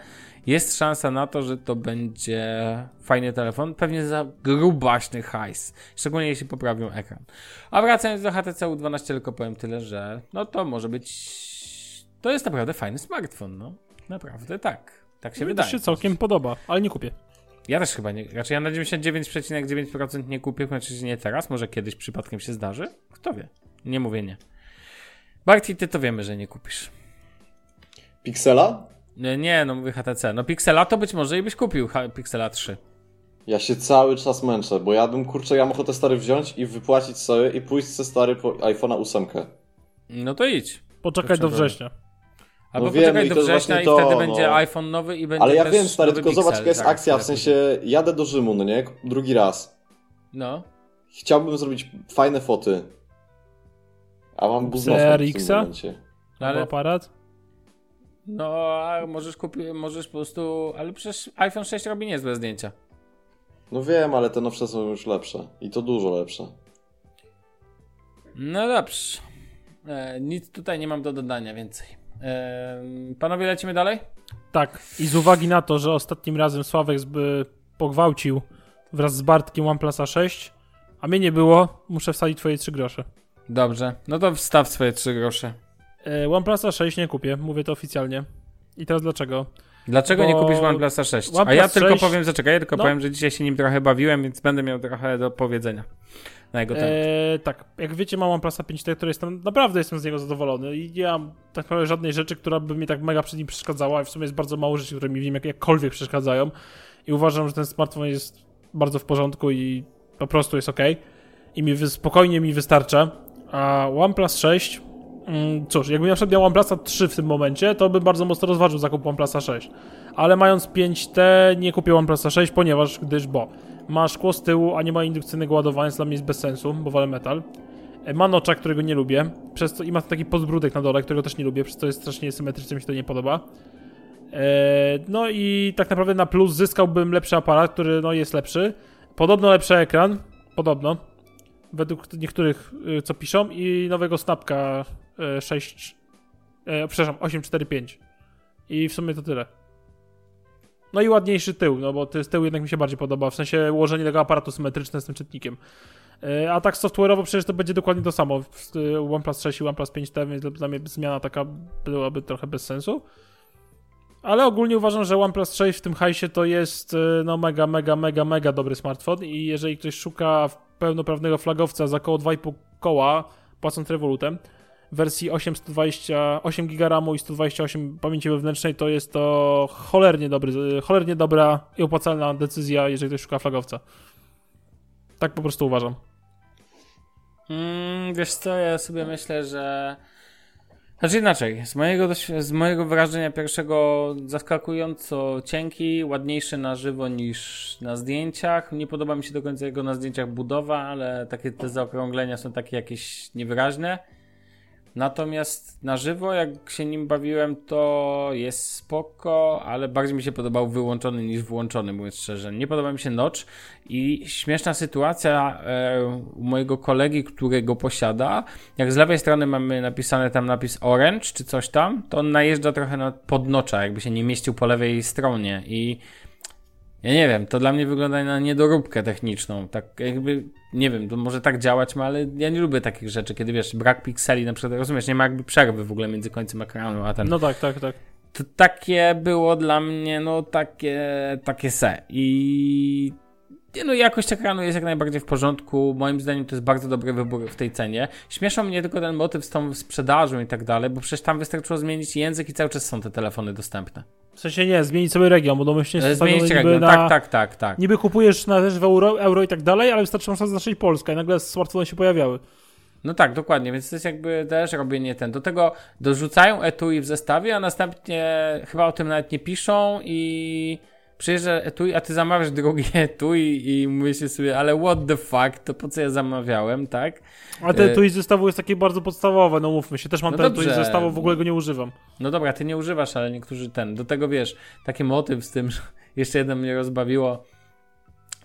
jest szansa na to, że to będzie fajny telefon, pewnie za grubaśny hajs, szczególnie jeśli poprawią ekran. A wracając do HTC U12, tylko powiem tyle, że no to może być, to jest naprawdę fajny smartfon, no. Naprawdę tak. Tak się Mi wydaje. To się całkiem podoba, ale nie kupię. Ja też chyba nie. Raczej ja na 99,9% nie kupię, znaczy nie teraz, może kiedyś przypadkiem się zdarzy. Kto wie? Nie mówię nie. Barty, ty to wiemy, że nie kupisz. Pixela? Nie, nie, no mówię HTC. No Pixela to być może i byś kupił Pixela 3. Ja się cały czas męczę, bo ja bym, kurczę, ja ochotę stary wziąć i wypłacić sobie i pójść ze stary po iPhone'a 8. No to idź. Poczekaj do września. Albo no poczekaj do września i to, wtedy no. będzie iPhone nowy i będzie Ale ja wiem, stary, tylko Pixel, zobacz, jaka jest tak, akcja, w sensie jadę do Rzymu, no nie? Drugi raz. No. Chciałbym zrobić fajne foty. A mam buznowkę w tym momencie. No ale... aparat? No, a możesz kupić, możesz po prostu, ale przecież iPhone 6 robi niezłe zdjęcia. No wiem, ale te nowsze są już lepsze. I to dużo lepsze. No dobrze. E, nic tutaj nie mam do dodania więcej. E, panowie, lecimy dalej? Tak. I z uwagi na to, że ostatnim razem Sławek by pogwałcił wraz z Bartkiem OnePlusa 6, a mnie nie było, muszę wsadzić twoje 3 grosze. Dobrze. No to wstaw swoje 3 grosze. E, OnePlusa 6 nie kupię, mówię to oficjalnie. I teraz dlaczego? Dlaczego Bo... nie kupisz OnePlusa 6? OnePlus A ja tylko 6... powiem, zaczekaj, ja tylko no. powiem, że dzisiaj się nim trochę bawiłem, więc będę miał trochę do powiedzenia na jego temat. Eee, tak, jak wiecie, mam OnePlusa 5T, który jestem, naprawdę jestem z niego zadowolony i nie mam tak naprawdę żadnej rzeczy, która by mi tak mega przed nim przeszkadzała i w sumie jest bardzo mało rzeczy, które mi w nim jak, jakkolwiek przeszkadzają i uważam, że ten smartfon jest bardzo w porządku i po prostu jest ok i mi spokojnie mi wystarcza, a OnePlus 6 mm, Cóż, jakbym na przykład miał OnePlusa 3 w tym momencie, to bym bardzo mocno rozważył zakup OnePlusa 6. Ale mając 5T nie kupię OnePlusa 6, ponieważ, gdyż, bo ma szkło z tyłu, a nie ma indukcyjnego ładowania, co dla mnie jest bez sensu, bo wolę metal. E, ma nocza, którego nie lubię, przez to, i ma taki podbródek na dole, którego też nie lubię, przez to jest strasznie symetryczny, mi się to nie podoba. E, no i tak naprawdę na plus zyskałbym lepszy aparat, który no, jest lepszy. Podobno lepszy ekran, podobno, według niektórych, y, co piszą, i nowego Snapka 6, e, przepraszam, 845. I w sumie to tyle. No i ładniejszy tył, no bo z tyłu jednak mi się bardziej podoba, w sensie ułożenie tego aparatu symetryczne z tym czytnikiem. E, a tak software'owo przecież to będzie dokładnie to samo. OnePlus 6 i OnePlus 5T, więc dla mnie zmiana taka byłaby trochę bez sensu. Ale ogólnie uważam, że OnePlus 6 w tym hajsie to jest e, no mega, mega, mega, mega dobry smartfon i jeżeli ktoś szuka pełnoprawnego flagowca za około 2,5 koła, płacąc Revolutem, wersji 8, 120, 8 GB RAMu i 128 pamięci wewnętrznej, to jest to cholernie, dobry, cholernie dobra i opłacalna decyzja, jeżeli ktoś szuka flagowca. Tak po prostu uważam. Mm, wiesz co, ja sobie myślę, że znaczy inaczej, z mojego, z mojego wrażenia pierwszego zaskakująco cienki, ładniejszy na żywo niż na zdjęciach. Nie podoba mi się do końca jego na zdjęciach budowa, ale takie te zaokrąglenia są takie jakieś niewyraźne. Natomiast na żywo, jak się nim bawiłem, to jest spoko, ale bardziej mi się podobał wyłączony niż włączony, mówiąc szczerze. Nie podoba mi się notch i śmieszna sytuacja e, u mojego kolegi, którego posiada. Jak z lewej strony mamy napisane tam napis orange czy coś tam, to on najeżdża trochę na podnocza, jakby się nie mieścił po lewej stronie i ja nie wiem, to dla mnie wygląda na niedoróbkę techniczną. Tak jakby, nie wiem, to może tak działać ma, ale ja nie lubię takich rzeczy, kiedy wiesz, brak pikseli na przykład, rozumiesz, nie ma jakby przerwy w ogóle między końcem ekranu, a ten... No tak, tak, tak. To takie było dla mnie, no takie, takie se. I nie no, jakość ekranu jest jak najbardziej w porządku. Moim zdaniem to jest bardzo dobry wybór w tej cenie. Śmieszą mnie tylko ten motyw z tą sprzedażą i tak dalej, bo przecież tam wystarczyło zmienić język i cały czas są te telefony dostępne. W sensie nie, zmienić sobie region, bo domyślnie jest Zmienić region, na, tak, tak, tak, tak. Niby kupujesz na też w euro, euro i tak dalej, ale wystarczy na zaznaczyć Polska i nagle smartfony się pojawiały. No tak, dokładnie, więc to jest jakby też robienie ten. Do tego dorzucają etui w zestawie, a następnie chyba o tym nawet nie piszą i przyjeżdża etui, a ty zamawiasz drugie etui i myślisz sobie, ale what the fuck, to po co ja zamawiałem, tak? A te etui z zestawu jest takie bardzo podstawowe, no mówmy się, też mam no te etui z zestawu, w ogóle go nie używam. No dobra, ty nie używasz, ale niektórzy ten. Do tego wiesz, taki motyw z tym, że jeszcze jedno mnie rozbawiło,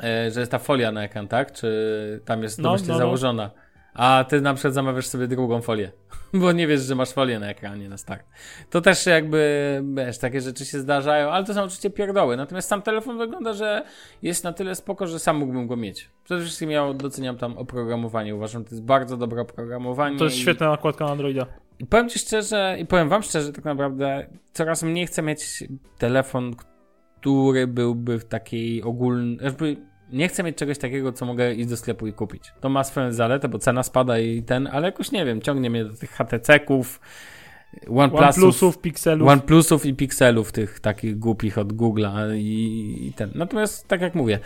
e, że jest ta folia na ekran, tak? Czy tam jest no, no, no. założona? A ty na przykład zamawiasz sobie drugą folię, bo nie wiesz, że masz folię na ekranie na start. To też jakby, wiesz, takie rzeczy się zdarzają, ale to są oczywiście pierdoły. Natomiast sam telefon wygląda, że jest na tyle spoko, że sam mógłbym go mieć. Przede wszystkim ja doceniam tam oprogramowanie. Uważam, że to jest bardzo dobre oprogramowanie. To jest i... świetna nakładka na Androida. I powiem ci szczerze, i powiem wam szczerze, tak naprawdę coraz mniej chcę mieć telefon, który byłby w takiej ogólnej, nie chcę mieć czegoś takiego, co mogę iść do sklepu i kupić. To ma swoją zaletę, bo cena spada i ten, ale jakoś nie wiem, ciągnie mnie do tych HTC-ków, OnePlusów, OnePlusów, Pixelów. OnePlusów i Pixelów, tych takich głupich od Google'a i, i, ten. Natomiast, tak jak mówię,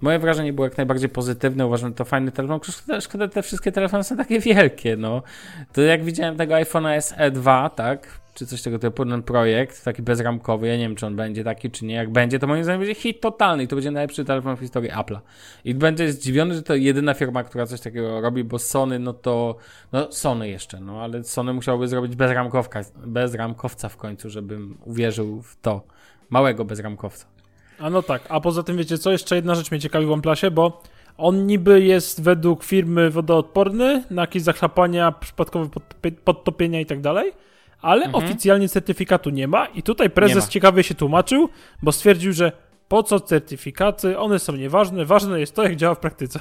moje wrażenie było jak najbardziej pozytywne. Uważam, że to fajny telefon. Szkoda, szkoda te wszystkie telefony są takie wielkie, no. To jak widziałem tego iPhone'a SE 2, tak, czy coś tego typu, ten projekt, taki bezramkowy, ja nie wiem, czy on będzie taki, czy nie. Jak będzie, to moim zdaniem będzie hit totalny i to będzie najlepszy telefon w historii Apple'a. I będzie zdziwiony, że to jedyna firma, która coś takiego robi, bo Sony, no to, no Sony jeszcze, no ale Sony musiałoby zrobić bezramkowca, bezramkowca w końcu, żebym uwierzył w to. Małego bezramkowca. A no tak, a poza tym wiecie co, jeszcze jedna rzecz mnie ciekawi w OnePlusie, bo on niby jest według firmy wodoodporny na jakieś zachlapania, przypadkowe podtopienia i tak dalej, ale mhm. oficjalnie certyfikatu nie ma i tutaj prezes ciekawie się tłumaczył, bo stwierdził, że po co certyfikaty, one są nieważne, ważne jest to, jak działa w praktyce.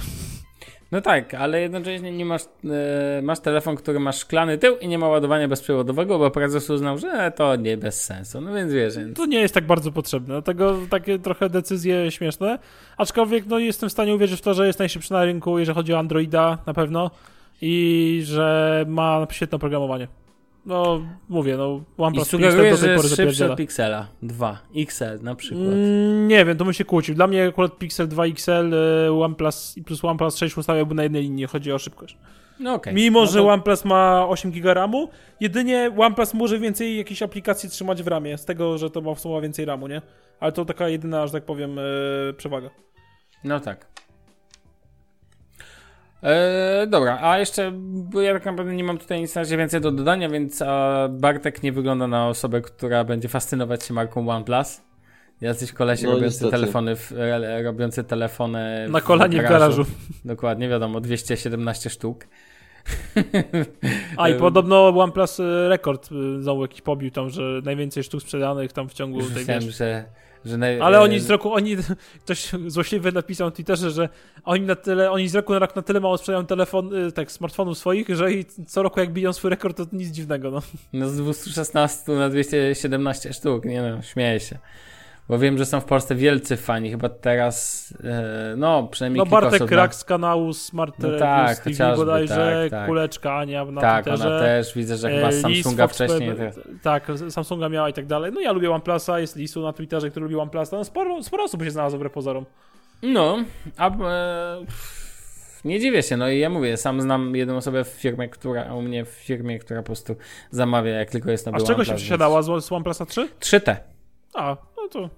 No tak, ale jednocześnie nie masz, e, masz telefon, który ma szklany tył i nie ma ładowania bezprzewodowego, bo prezes uznał, że to nie bez sensu. No więc wiesz. To nie jest tak bardzo potrzebne, dlatego takie trochę decyzje śmieszne. Aczkolwiek no, jestem w stanie uwierzyć w to, że jest najszybszy na rynku, jeżeli chodzi o Androida na pewno i że ma świetne oprogramowanie. No, mówię, no OnePlus I sugeruję, że jest szybszy od Pixela 2 XL na przykład. Mm, nie wiem, to bym się kłócił. Dla mnie akurat Pixel 2 XL y, OnePlus plus OnePlus 6 ustawiałby na jednej linii, chodzi o szybkość. No okay. Mimo, no to... że OnePlus ma 8 GB RAMu, jedynie OnePlus może więcej jakichś aplikacji trzymać w ramie, z tego, że to ma w sumie więcej RAMu, nie? Ale to taka jedyna, że tak powiem, yy, przewaga. No tak. E, dobra, a jeszcze, bo ja tak naprawdę nie mam tutaj nic na razie więcej do dodania, więc Bartek nie wygląda na osobę, która będzie fascynować się marką OnePlus. Jacyś kolesie no, robiący telefony, w, robiący telefony na kolanie w garażu. w garażu. Dokładnie, wiadomo, 217 sztuk. A i podobno OnePlus e, rekord e, znowu jakiś pobił tam, że najwięcej sztuk sprzedanych tam w ciągu tej wiesz, że Ale oni z roku, oni, ktoś złośliwy napisał na Twitterze, że oni na tyle, oni z roku na rok na tyle mało sprzedają telefon, y, tak, smartfonów swoich, że co roku jak biją swój rekord, to nic dziwnego, no. No z 216 na 217 sztuk, nie no, śmieję się. Bo wiem, że są w Polsce wielcy fani, chyba teraz, e, no przynajmniej No Bartek Krak z kanału Smart no tak, TV bodajże, tak, tak. Kuleczka Ania na Tak, Twitterze. ona też, widzę, że chyba z Samsunga Lis, wcześniej. Tak, Samsunga miała i tak dalej. No ja lubię OnePlusa, jest Lisu na Twitterze, który lubi OnePlusa, no sporo, sporo osób się znalazło wbrew pozorom. No, a... E, nie dziwię się, no i ja mówię, sam znam jedną osobę w firmie, która, u mnie w firmie, która po prostu zamawia, jak tylko jest nowy A z czego się przesiadała? Z, z OnePlusa 3? 3T. A, no to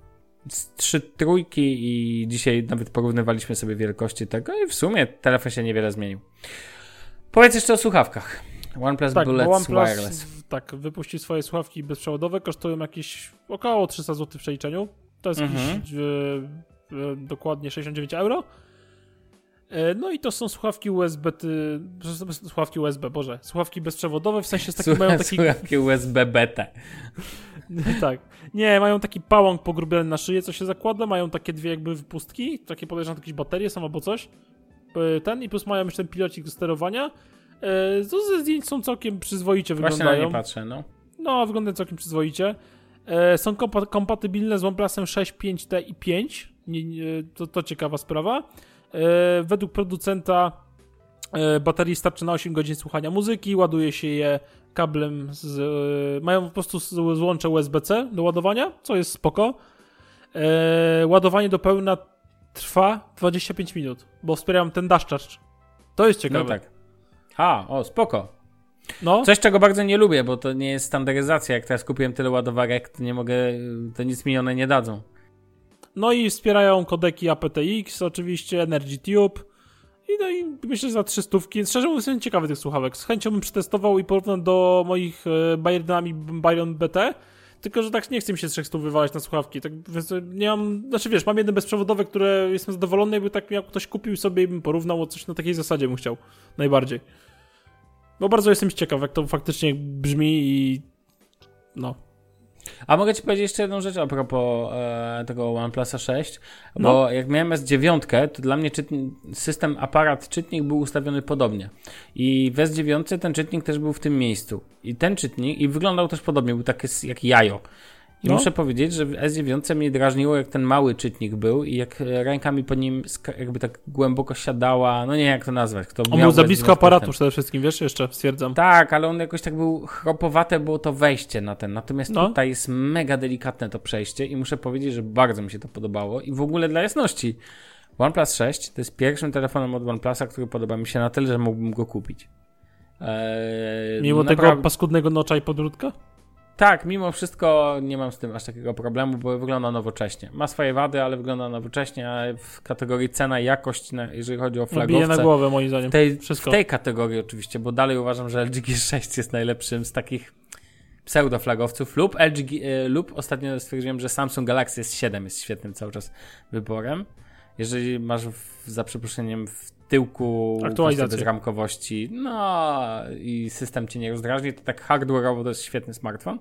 trzy trójki i dzisiaj nawet porównywaliśmy sobie wielkości tego i w sumie telefon się niewiele zmienił. Powiedz jeszcze o słuchawkach. OnePlus tak, Bullets OnePlus, Wireless. Tak, wypuścił swoje słuchawki bezprzewodowe, kosztują jakieś około 300 zł w przeliczeniu. To jest mhm. jakieś e, e, dokładnie 69 euro. E, no i to są słuchawki USB, ty, słuchawki USB, boże, słuchawki bezprzewodowe, w sensie z takim mają taki... Słuchawki USB BT. tak. Nie, mają taki pałąk pogrubiony na szyję, co się zakłada, mają takie dwie jakby wypustki, takie podejrzewam jakieś baterie są albo coś. E, ten i plus mają jeszcze ten pilocik do sterowania. E, to ze zdjęć są całkiem przyzwoicie Właśnie wyglądają. Właśnie na nie patrzę, no. No, wyglądają całkiem przyzwoicie. Są kompa kompatybilne z OnePlusem 6, 5T i 5. Nie, nie, to, to ciekawa sprawa. Według producenta baterii starczy na 8 godzin słuchania muzyki, ładuje się je kablem z, e, mają po prostu złącze USB-C do ładowania, co jest spoko. E, ładowanie do pełna trwa 25 minut, bo wspieram ten dash charge. To jest ciekawe. No tak. A, o, spoko. No. Coś, czego bardzo nie lubię, bo to nie jest standaryzacja. Jak teraz kupiłem tyle ładowarek, to nie mogę, to nic mi one nie dadzą. No i wspierają kodeki aptX, oczywiście, Energy Tube, i no i myślę, że za 300. Szczerze mówiąc, jestem ciekawy tych słuchawek. Z chęcią bym przetestował i porównał do moich e, Bayernami Bayern BT. Tylko, że tak nie chcę mi się 300 wywalać na słuchawki. Tak, więc nie mam, znaczy wiesz, mam jedne bezprzewodowe, które jestem zadowolony, jakby tak jak ktoś kupił sobie i bym porównał, coś na takiej zasadzie bym chciał. Najbardziej. Bo bardzo jestem ciekaw, jak to faktycznie brzmi i no, a mogę ci powiedzieć jeszcze jedną rzecz a propos e, tego OnePlusa 6, bo no. jak miałem S9, to dla mnie czytnik, system aparat czytnik był ustawiony podobnie. I w S9 ten czytnik też był w tym miejscu. I ten czytnik, i wyglądał też podobnie, był taki jak jajo. I no. muszę powiedzieć, że w S9 mnie drażniło, jak ten mały czytnik był i jak rękami po nim jakby tak głęboko siadała, no nie jak to nazwać. Kto on był za blisko aparatu przede wszystkim, wiesz, jeszcze stwierdzam. Tak, ale on jakoś tak był chropowate było to wejście na ten, natomiast no. tutaj jest mega delikatne to przejście i muszę powiedzieć, że bardzo mi się to podobało i w ogóle dla jasności OnePlus 6 to jest pierwszym telefonem od OnePlusa, który podoba mi się na tyle, że mógłbym go kupić. Eee, Mimo naprawdę... tego paskudnego nocza i podródka? Tak, mimo wszystko nie mam z tym aż takiego problemu, bo wygląda nowocześnie. Ma swoje wady, ale wygląda nowocześnie, a w kategorii cena i jakość, jeżeli chodzi o flagowce... Bije na głowę moim zdaniem, w tej, w tej kategorii oczywiście, bo dalej uważam, że LG G6 jest najlepszym z takich pseudo-flagowców lub LG, e, lub ostatnio stwierdziłem, że Samsung Galaxy S7 jest świetnym cały czas wyborem. Jeżeli masz w, za przeproszeniem w tyłku bezramkowości, no i system cię nie rozdrażni, to tak hardware'owo to jest świetny smartfon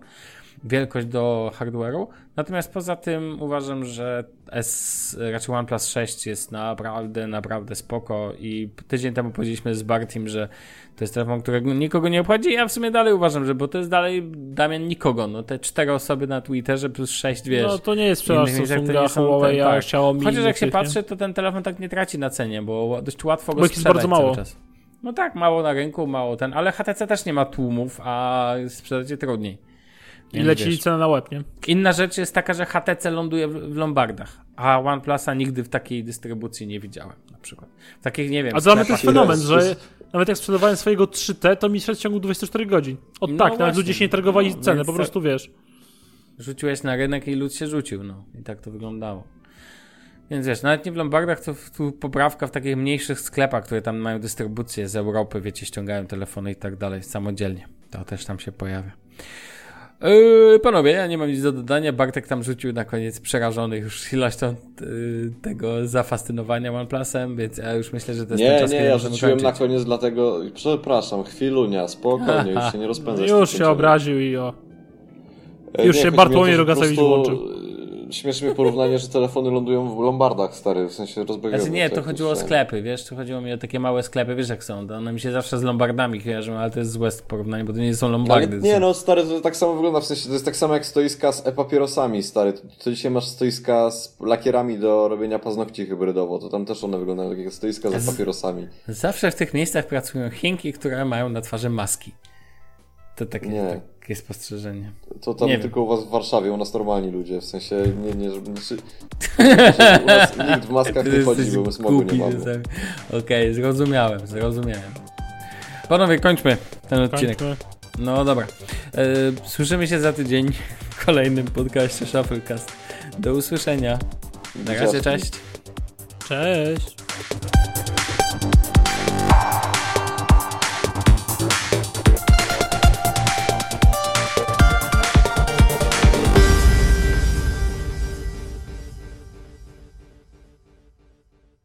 wielkość do hardware'u. Natomiast poza tym uważam, że S, raczej OnePlus 6 jest naprawdę, naprawdę spoko i tydzień temu powiedzieliśmy z Bartim, że to jest telefon, którego nikogo nie obchodzi. Ja w sumie dalej uważam, że bo to jest dalej Damian nikogo. No te cztery osoby na Twitterze plus sześć, wiesz. No to nie jest sprzedaż Huawei, tak. Xiaomi. Chociaż jak się patrzy, to ten telefon tak nie traci na cenie, bo dość łatwo go bo sprzedać bardzo mało. czas. No tak, mało na rynku, mało ten, ale HTC też nie ma tłumów, a sprzedać je trudniej. I leci wiesz. cena na łeb, nie? Inna rzecz jest taka, że HTC ląduje w, Lombardach, a OnePlusa nigdy w takiej dystrybucji nie widziałem, na przykład. Takich, nie wiem... A to mamy ten fenomen, że nawet jak sprzedawałem swojego 3T, to mi szedł w ciągu 24 godzin. O no tak, właśnie. nawet ludzie się nie targowali no, ceny, po prostu wiesz. Rzuciłeś na rynek i lud się rzucił, no. I tak to wyglądało. Więc wiesz, nawet nie w Lombardach, to tu poprawka w takich mniejszych sklepach, które tam mają dystrybucję z Europy, wiecie, ściągają telefony i tak dalej, samodzielnie. To też tam się pojawia. Yy, panowie, ja nie mam nic do dodania. Bartek tam rzucił na koniec przerażony już ilością yy, tego zafascynowania OnePlusem, więc ja już myślę, że to jest nie, ten czas, Nie, nie, ja rzuciłem kończyć. na koniec dlatego, przepraszam, chwilunia, spokojnie, już się nie rozpędzać. Już się obraził i o... E, już nie, się Bartłomiej Rogasowicz włączył śmieszne mnie porównanie, że telefony lądują w lombardach, stary, w sensie rozbawione. Znaczy nie, to chodziło o sklepy, wiesz, to chodziło mi o takie małe sklepy, wiesz jak są, to one mi się zawsze z lombardami kojarzą, ale to jest złe porównanie, bo to nie są lombardy. Ale nie, no stary, to tak samo wygląda, w sensie to jest tak samo jak stoiska z e-papierosami, stary, to, to dzisiaj masz stoiska z lakierami do robienia paznokci hybrydowo, to tam też one wyglądają jak stoiska z e-papierosami. Zawsze w tych miejscach pracują Chinki, które mają na twarzy maski. To takie, nie. Takie spostrzeżenie. To tam nie tylko wiem. u was w Warszawie, u nas normalni ludzie, w sensie nie, nie, żeby... Nie, u nas nikt w maskach nie chodzi, bo my smogu nie mamy. Okej, okay, zrozumiałem, zrozumiałem. Panowie, kończmy ten odcinek. Kończmy. No dobra. E, słyszymy się za tydzień w kolejnym podcaście Shufflecast. Do usłyszenia. Na razie, cześć. Cześć.